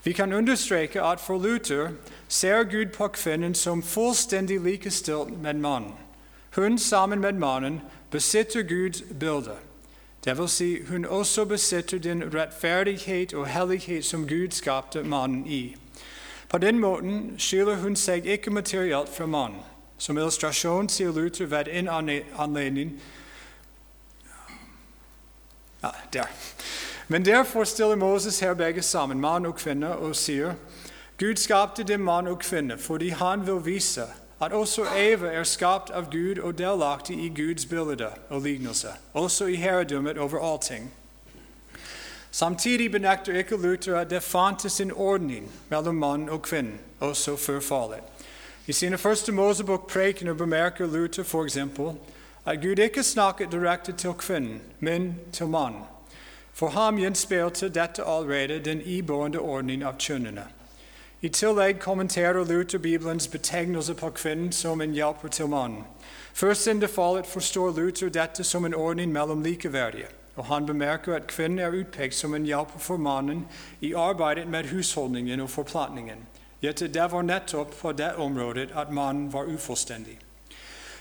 Vi kan understreke at for Luther ser Gud på kvinnen som fullstendig likestilt med mannen. Hun sammen med mannen besitter Guds bilde. Vil si, hun også besitter den rettferdighet og hellighet som Gud skapte mannen i. På den måten skiller hun seg ikke materielt fra mannen. Som illustrasjon sier Luther ved en anledning ja, der. Men derfor stiller Moses her begge sammen, mann og kvinne, og sier Gud skapte dem mann og kvinne fordi han vil vise at også Eva er skapt av Gud og delaktig i Guds bilde og lignelse, også i herredømmet over allting. Samtidig benekter ikke Luther at det fantes en ordning mellom mann og kvinne, også før fallet. I sine første Mosebok-prekener bemerker Luther f.eks. at Gud ikke snakket direkte til kvinnen, men til mannen. For ham gjenspeilte dette allerede den iboende ordning av kjønnene. I tillegg kommenterer Luther Bibelens betegnelse på kvinnen som en hjelper til mannen. Før syndefallet forstår Luther dette som en ordning mellom likeverdige, og han bemerker at kvinnen er utpekt som en hjelper for mannen i arbeidet med husholdningen og forplantningen. Gitt det var nettopp på det området at mannen var ufullstendig.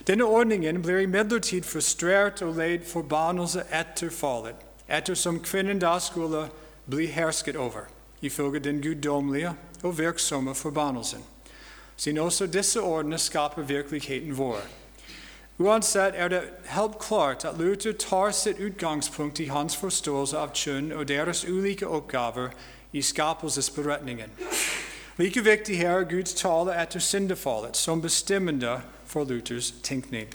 Denne ordningen blir imidlertid frustrert og leid forbannelse etter fallet, ettersom kvinnen da skulle bli hersket over, ifølge den guddommelige og virksomme forbannelsen. Siden også disse ordene skaper virkeligheten vår. Uansett er det helt klart at Luther tar sitt utgangspunkt i hans forståelse av kjønn og deres ulike oppgaver i skapelsesberetningen. Like viktig her er Guds tale etter syndefallet som bestemmende for Luthers tenkning.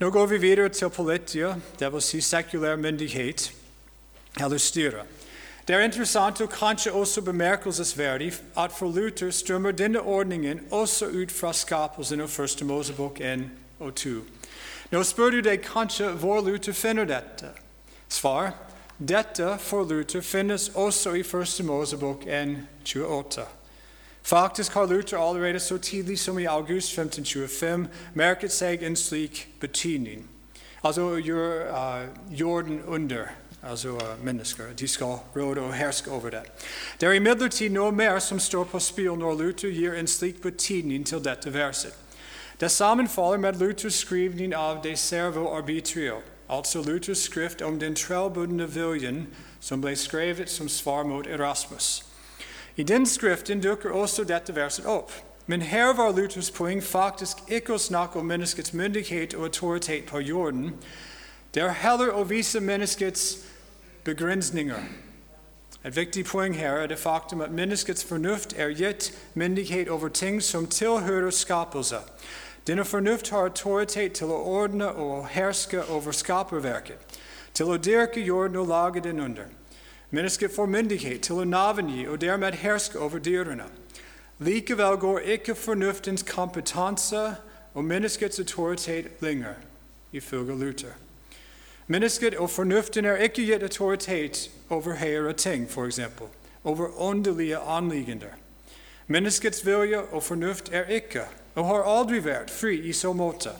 Nå går vi videre til politia, dvs. Si sekulær myndighet eller styre. Det er interessant og kanskje også bemerkelsesverdig at for Luther strømmer denne ordningen også ut fra skapelsen og første Mosebok 1 og 2. Nå spør du deg kanskje hvor Luther finner dette. Svar dette for Luther finnes også i første Mosebok 1, 28. Faktisk har Luther allerede så tidlig som i august 1525 merket seg en slik betydning. Altså gjør uh, jorden under, altså uh, mennesker. De skal råde og herske over det. Det er imidlertid noe mer som står på spill når Luther gir en slik betydning til dette verset. Det sammenfaller med Luthers skrivning av De Servo Arbitrio, altså Luthers skrift om den trellbundne viljen som ble skrevet som svar mot Erasmus. I den skriften dukker også dette verset opp. Men her var Luthers poeng faktisk ikke å snakke om menneskets myndighet og autoritet på jorden. Det er heller å vise menneskets begrensninger. Et viktig poeng her er det faktum at menneskets fornuft er gitt myndighet over ting som tilhører skapelse. Denne fornuft har autoritet til å ordne og herske over skaperverket, til å dyrke jorden og lage den under. Mennesket får myndighet til å navngi og dermed herske over dyrene. Likevel går ikke fornuftens kompetanse og menneskets autoritet lenger, ifølge Luther. Mennesket og fornuften er ikke gitt autoritet over høyere ting, f.eks. over åndelige anliggender. Menneskets vilje og fornuft er ikke, og har aldri vært, fri i så måte.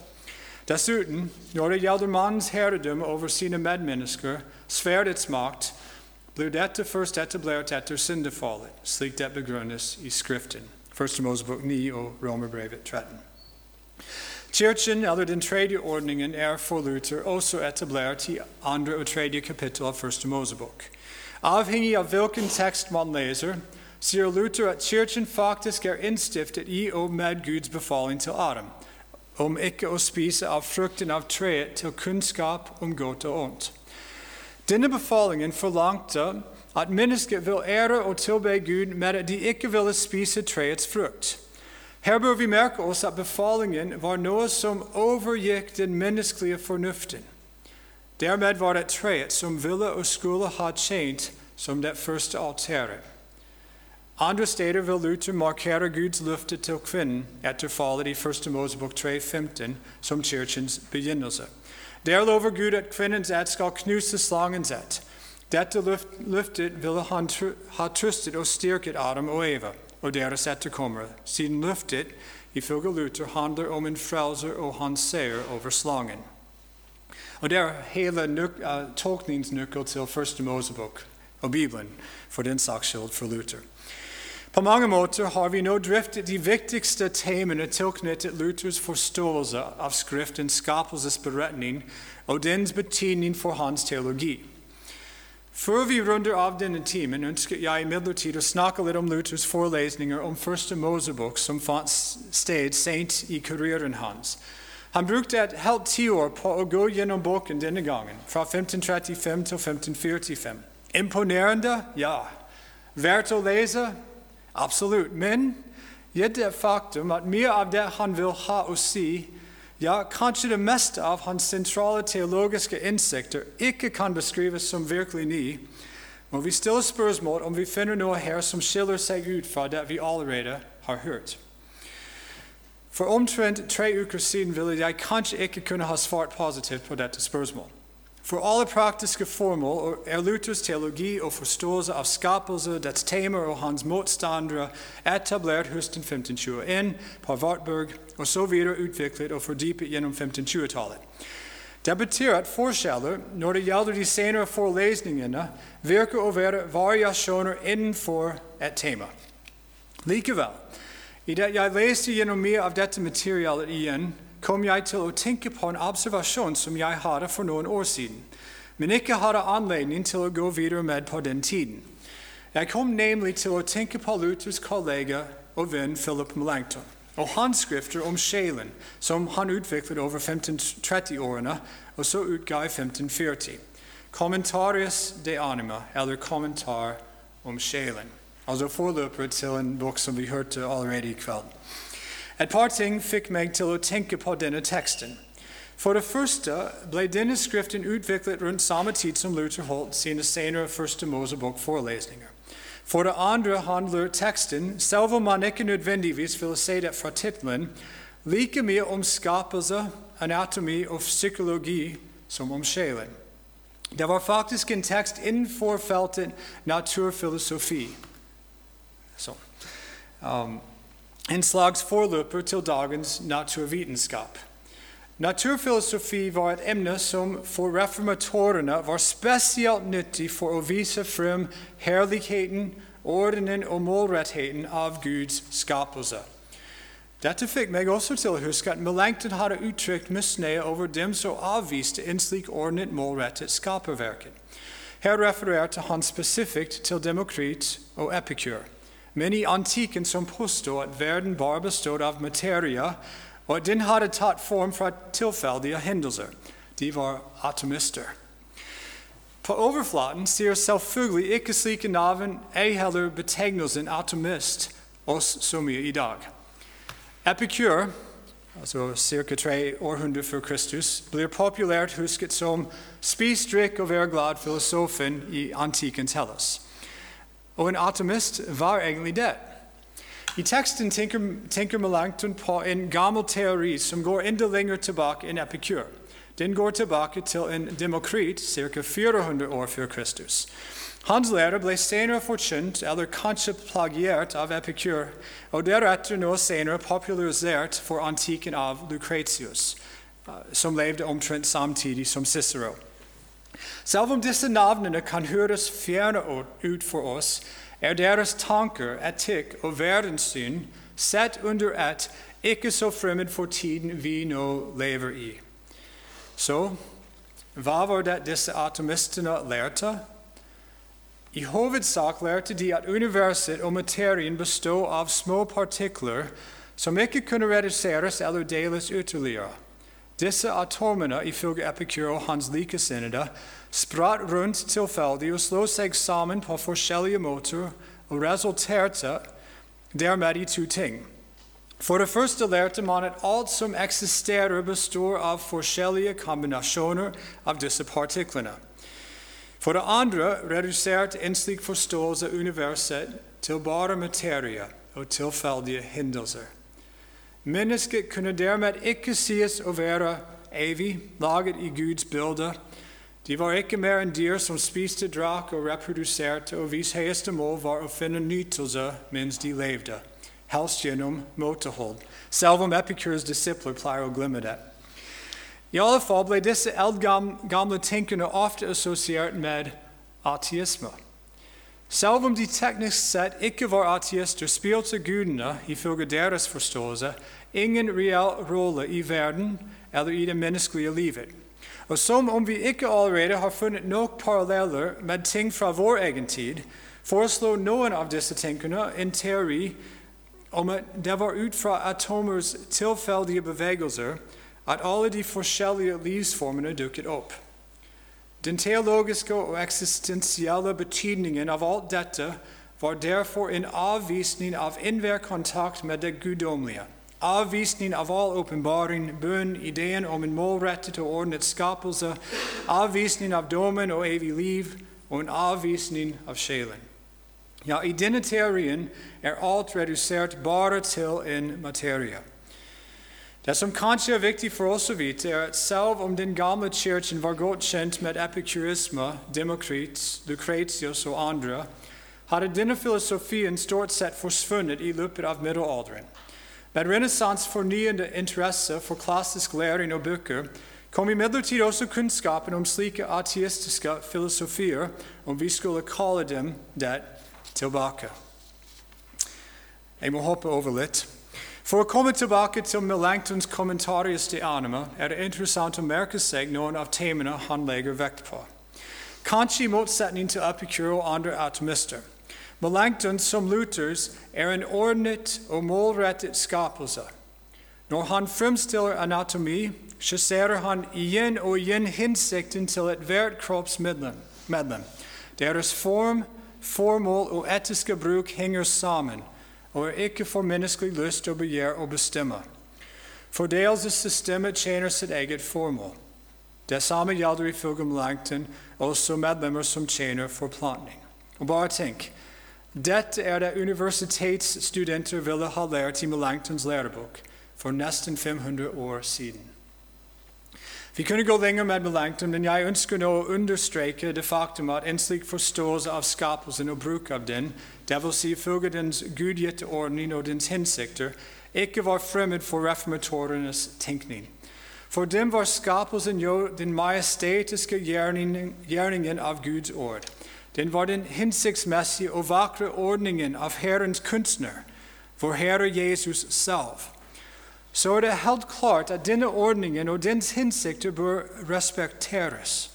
Dessuten, når det gjelder mannens herredømme over sine medmennesker, sverdets makt, blir dette først etablert etter syndefallet, slik det begrunnes i Skriften. 1. Mosebok 9 og Romerbrevet 13. Kirken, eller den tredje ordningen, er for Luther også etablert i andre og tredje kapittel av 1. Mosebok. Avhengig av hvilken tekst man leser, sier Luther at kirken faktisk er innstiftet i og med Guds befaling til Adam, om ikke å spise av frukten av treet til kunnskap om godt og ondt. Denne befalingen forlangte at mennesket vil ære og tilbe Gud med at de ikke ville spise treets frukt. Her bør vi merke oss at befalingen var noe som overgikk den menneskelige fornuften. Dermed var det treet som ville og skulle ha tjent som det første alteret. Andre steder vil Luther markere Guds løfte til kvinnen etter fallet i 1. Mosebok 3,15 som kirkens begynnelse. Der lover Gud at kvinnens ett skal knuse slangens ett. Dette løftet ville han ha trøstet og styrket Adam og Eva og deres etterkommere, siden løftet ifølge Luther handler om en frelser og hans seier over slangen. Og Det er hele uh, tolkningsnøkkelen til første Mosebok og Bibelen, for den saks skyld for Luther. På mange måter har vi nå driftet de viktigste temaene tilknyttet Luthers forståelse av Skriftens skapelsesberetning og dens betydning for hans teologi. Før vi runder av denne timen, ønsker jeg imidlertid å snakke litt om Luthers forelesninger om første Mosebok som fant sted sent i karrieren hans. Han brukte et helt tiår på å gå gjennom boken denne gangen, fra 1535 til 1545. Imponerende? Ja. Verdt å lese? Absolutt. Men gitt det faktum at mye av det han vil ha å si, ja, kanskje det meste av hans sentrale teologiske innsikter, ikke kan beskrives som virkelig ny, må vi stille spørsmål om vi finner noe her som skiller seg ut fra det vi allerede har hørt. For omtrent tre uker siden ville jeg kanskje ikke kunne ha svart positivt på dette spørsmålet. For alle praktiske formål er Luthers teologi og forståelse av skapelse, dets temaer og hans motstandere etablert høsten 1521 på Wartburg og så videre utviklet og fordypet gjennom 1520-tallet. Det betyr at forskjeller når det gjelder de senere forelesningene, virker å være variasjoner innenfor et tema. Likevel, idet jeg leste gjennom mye av dette materialet igjen, kom jeg til å tenke på en observasjon som jeg hadde for noen år siden, men ikke hadde anledning til å gå videre med på den tiden. Jeg kom nemlig til å tenke på Luthers kollega og venn Philip Melanchthon og hans skrifter om sjelen, som han utviklet over 1530-årene og så utga i 1540. Kommentarius de anima, eller kommentar om sjelen. Altså forløpere til en bok som vi hørte allerede i kveld. Et par ting fikk meg til å tenke på denne teksten. For det første ble denne skriften utviklet rundt samme tid som Luther holdt sine senere første Mosebok-forelesninger. For det andre handler teksten, selv om man ikke nødvendigvis vil se det fra tittelen, like mye om skapelse, anatomi og psykologi som om sjelen. Det var faktisk en tekst innenfor feltet naturfilosofi. Så, um, en slags forløper til dagens naturvitenskap. Naturfilosofi var et emne som for reformatorene var spesielt nyttig for å vise frem herligheten, ordenen og målrettheten av Guds skapelse. Dette fikk meg også til å huske at Melanchthon hadde uttrykt misnøye over dem som avviste en slik ordnet, målrettet skaperverket. Her refererte han spesifikt til Demokrit og Epikur. Men i antikken som påstod at verden bare bestod av materie, og at den hadde tatt form fra tilfeldige hendelser. De var atomister. På overflaten sier selvfølgelig ikke slike navn, ei heller betegnelsen atomist, oss så mye i dag. Epikur, altså ca. tre århundrer før Kristus, blir populært husket som spis, drikk og vær glad-filosofen i antikkens Hellas. Og en atomist var egentlig det. I teksten tenker, tenker Melanchthon på en gammel teori som går enda lenger tilbake enn Epikur. Den går tilbake til en demokrit ca. 400 år før Kristus. Hans lære ble senere forkynt, eller kanskje plagiert, av Epikur, og deretter nå senere popularisert for antikken av Lucretius, eh, som levde omtrent samtidig som Cicero. Selv om disse navnene kan høres fjerne ut for oss, er deres tanker, etikk og verdenssyn sett under et ikke så fremmed for tiden vi nå lever i. Så hva var det disse atomistene lærte? I hovedsak lærte de at universet og materien bestod av små partikler som ikke kunne reduseres eller deles ytterligere. Disse atomene, ifølge Epikur og hans likesinnede, spratt rundt tilfeldig og slo seg sammen på forskjellige måter og resulterte dermed i to ting. For det første lærte man at alt som eksisterer, består av forskjellige kombinasjoner av disse partiklene. For det andre reduserte en slik forståelse universet til bare materie og tilfeldige hendelser. Mennesket kunne dermed ikke sies å være evig, laget i Guds bilde. De var ikke mer enn dyr som spiste, drakk og reproduserte, og hvis høyeste mål var å finne nytelse mens de levde, helst gjennom måtehold, selv om Epikurs disipler pleier å glemme det. I alle fall ble disse eldgamle tenkerne ofte assosiert med ateisme. Selv om de teknisk sett ikke var ateister, spilte gudene, ifølge deres forståelse, ingen reell rolle i verden eller i det menneskelige livet. Og som om vi ikke allerede har funnet nok paralleller med ting fra vår egen tid, foreslår noen av disse tenkerne en teori om at det var ut fra atomers tilfeldige bevegelser at alle de forskjellige livsformene dukket opp. Den teologiske og eksistensielle betydningen av alt dette var derfor en avvisning av enhver kontakt med det guddommelige. Avvisning av all åpenbaring, bønn, ideen om en målrettet og ordnet skapelse, avvisning av dommen og evig liv, og en avvisning av sjelen. Ja, i denne teorien er alt redusert bare til en materie. Det som kanskje er viktig for oss å vite, er at selv om den gamle kirken var godt kjent med epikurisme, Demokrit, Lucretius og andre, hadde denne filosofien stort sett forsvunnet i løpet av middelalderen. Med renessans fornyende interesse for klassisk læring og bøker kom imidlertid også kunnskapen om slike ateistiske filosofier, om vi skulle kalle dem det, tilbake. Jeg må hoppe over litt. For å komme tilbake til Melanchtons Commentarius de Anima er det interessant å merke seg noen av temaene han legger vekt på. Kanskje motsetning til Epikur og andre atomister. Melanchthon, som Luthers, er en ordnet og målrettet skapelse. Når han fremstiller anatomi, skisserer han igjen og igjen hensikten til ethvert kroppsmedlem. Deres form, formål og etiske bruk henger sammen og er ikke for menneskelig lyst og begjær å bestemme. Fordelsessystemet tjener sitt eget formål. Det samme gjelder ifølge Langton også medlemmer som tjener forplantning. Og bare tenk, dette er det universitetsstudenter ville ha lært i Melanchtons lærebok for nesten 500 år siden. Vi kunne gå lenger med Melanchthon, men jeg ønsker nå å understreke det faktum at en slik forståelse av skapelsen og bruk av den, dvs. Si ifølge dens gudgitte ordning og dens hensikter, ikke var fremmed for reformatorenes tenkning. For dem var skapelsen jo den majestetiske gjerningen, av Guds ord. Den var den hensiktsmessige og vakre ordningen av Herrens kunstner, vår Herre Jesus selv så er det helt klart at denne ordningen og dens hensikter bør respekteres.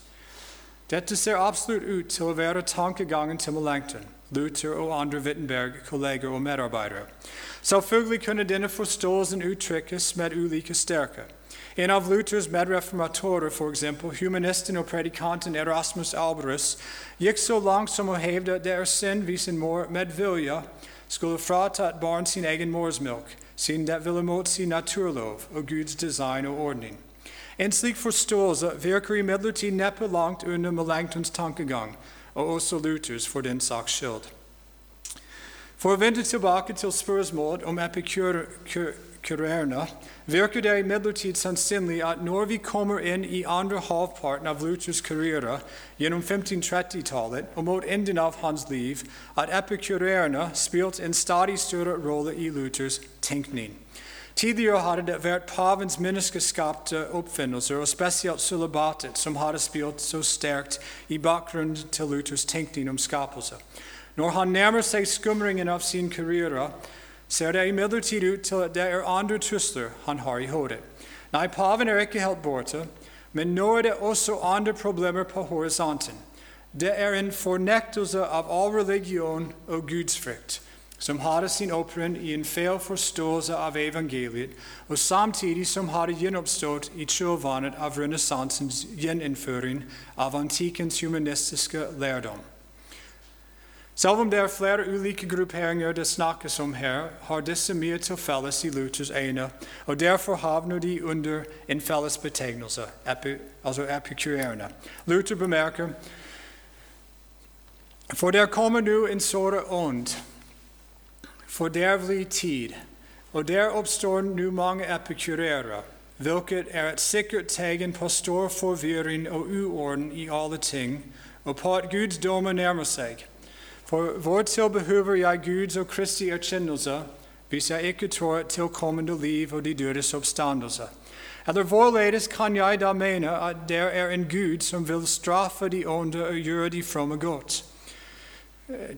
Dette ser absolutt ut til å være tankegangen til Melanchthon, Luther og andre Wittenberg-kolleger og medarbeidere. Selvfølgelig kunne denne forståelsen uttrykkes med ulike styrker. En av Luthers medreformatorer, f.eks., humanisten og predikanten Erasmus Alberus, gikk så langt som å hevde at det er synd hvis en mor med vilje skulle frata et barn sin egen morsmelk siden det ville motsi naturlov og Guds design og ordning. En slik forståelse virker imidlertid neppe langt under Melanchtons tankegang, og også Luthers for den saks skyld. For å vende tilbake til spørsmålet om epikurerne virker det imidlertid sannsynlig at når vi kommer inn i andre halvparten av Luthers karriere gjennom 1530-tallet og mot enden av hans liv, at epikurerne spilte en stadig større rolle i Luthers tenkning. Tidligere hadde det vært pavens menneskeskapte oppfinnelser, og spesielt sølibatet, som hadde spilt så sterkt i bakgrunnen til Luthers tenkning om skapelse. Når han nærmer seg skumringen av sin karriere, ser det imidlertid ut til at det er andre trusler han har i hodet. Nei, paven er ikke helt borte, men nå er det også andre problemer på horisonten. Det er en fornektelse av all religion og gudsfrykt, som hadde sin opprinn i en feil forståelse av evangeliet, og samtidig som hadde gjenoppstått i kjølvannet av renessansens gjeninnføring av antikkens humanistiske lærdom. Selv om det er flere ulike grupperinger det snakkes om her, har disse mye til felles i Luthers ene, og derfor havner de under en felles betegnelse, epi, altså epikurerne. Luther bemerker For der kommer nå en såre ånd, fordervelig tid, og der oppstår nå mange epikurere, hvilket er et sikkert tegn på stor forvirring og uorden i alle ting, og på at Guds dommer nærmer seg. For hvortil behøver jeg Guds og Kristi erkjennelse hvis jeg ikke tror tilkommende liv og de dødes oppstandelse? Eller hvorledes kan jeg da mene at det er en Gud som vil straffe de onde og gjøre de fromme godt?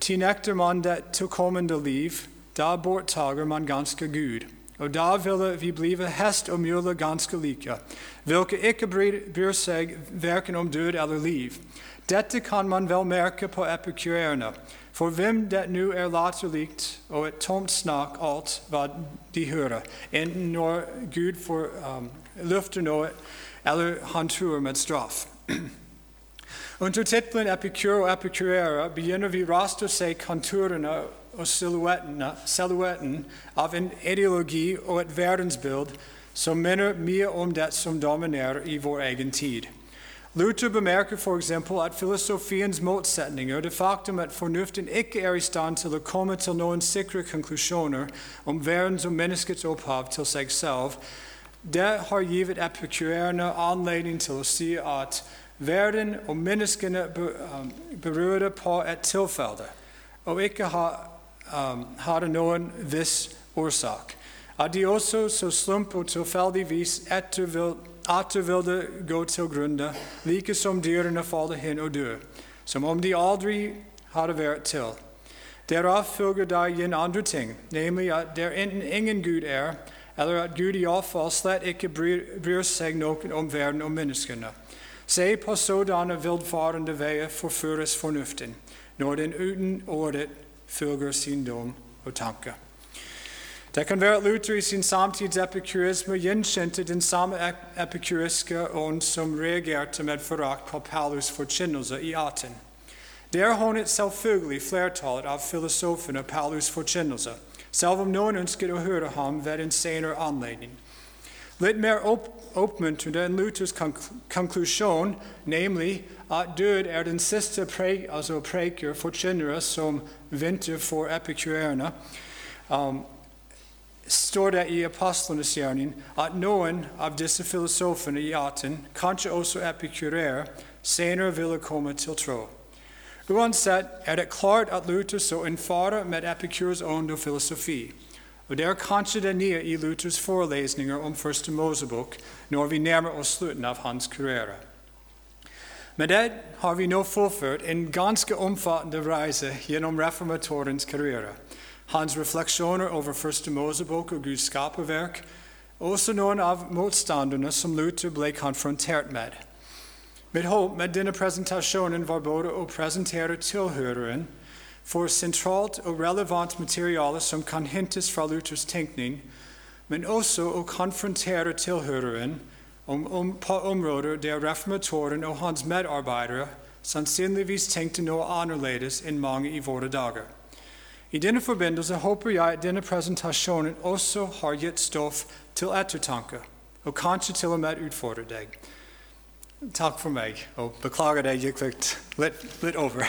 Tilnekter man det tilkommende liv, da borttager man ganske Gud. Og da ville vi blive hest og mule ganske like, hvilke ikke bryr seg verken om død eller liv. Dette kan man vel merke på epikurerne, for hvem det nå er latterlikt og et tomt snakk alt hva de hører, enten når Gud får um, løfter noe, eller han truer med straff. Under tittelen Epikur og epikurere' begynner vi raskt å se konturene og silhuetten av en ideologi og et verdensbild som minner mye om det som dominerer i vår egen tid. Luther bemerker f.eks. at filosofiens motsetninger, det faktum at fornuften ikke er i stand til å komme til noen sikre konklusjoner om verdens og menneskets opphav til seg selv, det har givet epikureerne anledning til å si at verden og menneskene um, berører på et tilfelle, og ikke har, um, har noen viss årsak. At de også så slump og tilfeldigvis atter ville gå til grunne, like som dyrene faller hen og dør, som om de aldri hadde vært til. Derav følger da igjen andre ting, nemlig at der enten ingen Gud er, eller at Gud iallfall slett ikke bryr, bryr seg noe om verden og menneskene. Se på sådanne villfarende veier forføres fornuften, når den uten ordet følger sin dom og tanke. Det kan være at Luther i sin samtids epikurisme gjenkjente den samme epikuriske ånd som reagerte med forakt på Paulus' forkynnelse i Aten. Der hånet selvfølgelig flertallet av filosofene Paulus' forkynnelse, selv om noen ønsket å høre ham ved en senere anledning. Litt mer opp oppmuntrende enn Luthers konklusjon, nemlig at død er den siste pre, altså preker, forkynnere, som venter for epikureerne. Um, står det i apostlenes gjerning at noen av disse filosofene i Aten, kanskje også epikurerer, senere ville komme til tro. Uansett er det klart at Luther så en fare med Epikurs ånd og filosofi. Og Det er kanskje det nye i Luthers forelesninger om Første Mosebok når vi nærmer oss slutten av hans karriere. Med det har vi nå fullført en ganske omfattende reise gjennom reformatorens karriere. Hans refleksjoner over Første Mosebok og Guds skaperverk, også noen av motstanderne som Luther ble konfrontert med. Mitt håp med denne presentasjonen var både å presentere tilhøreren for sentralt og relevant materiale som kan hentes fra Luthers tenkning, men også å konfrontere tilhøreren om, om, på områder der reformatoren og hans medarbeidere sannsynligvis tenkte noe annerledes enn mange i våre dager. I denne forbindelse håper jeg at denne presentasjonen også har gitt stoff til ettertanke, og kanskje til og med utfordrer deg. Takk for meg, og beklager det gikk litt, litt over.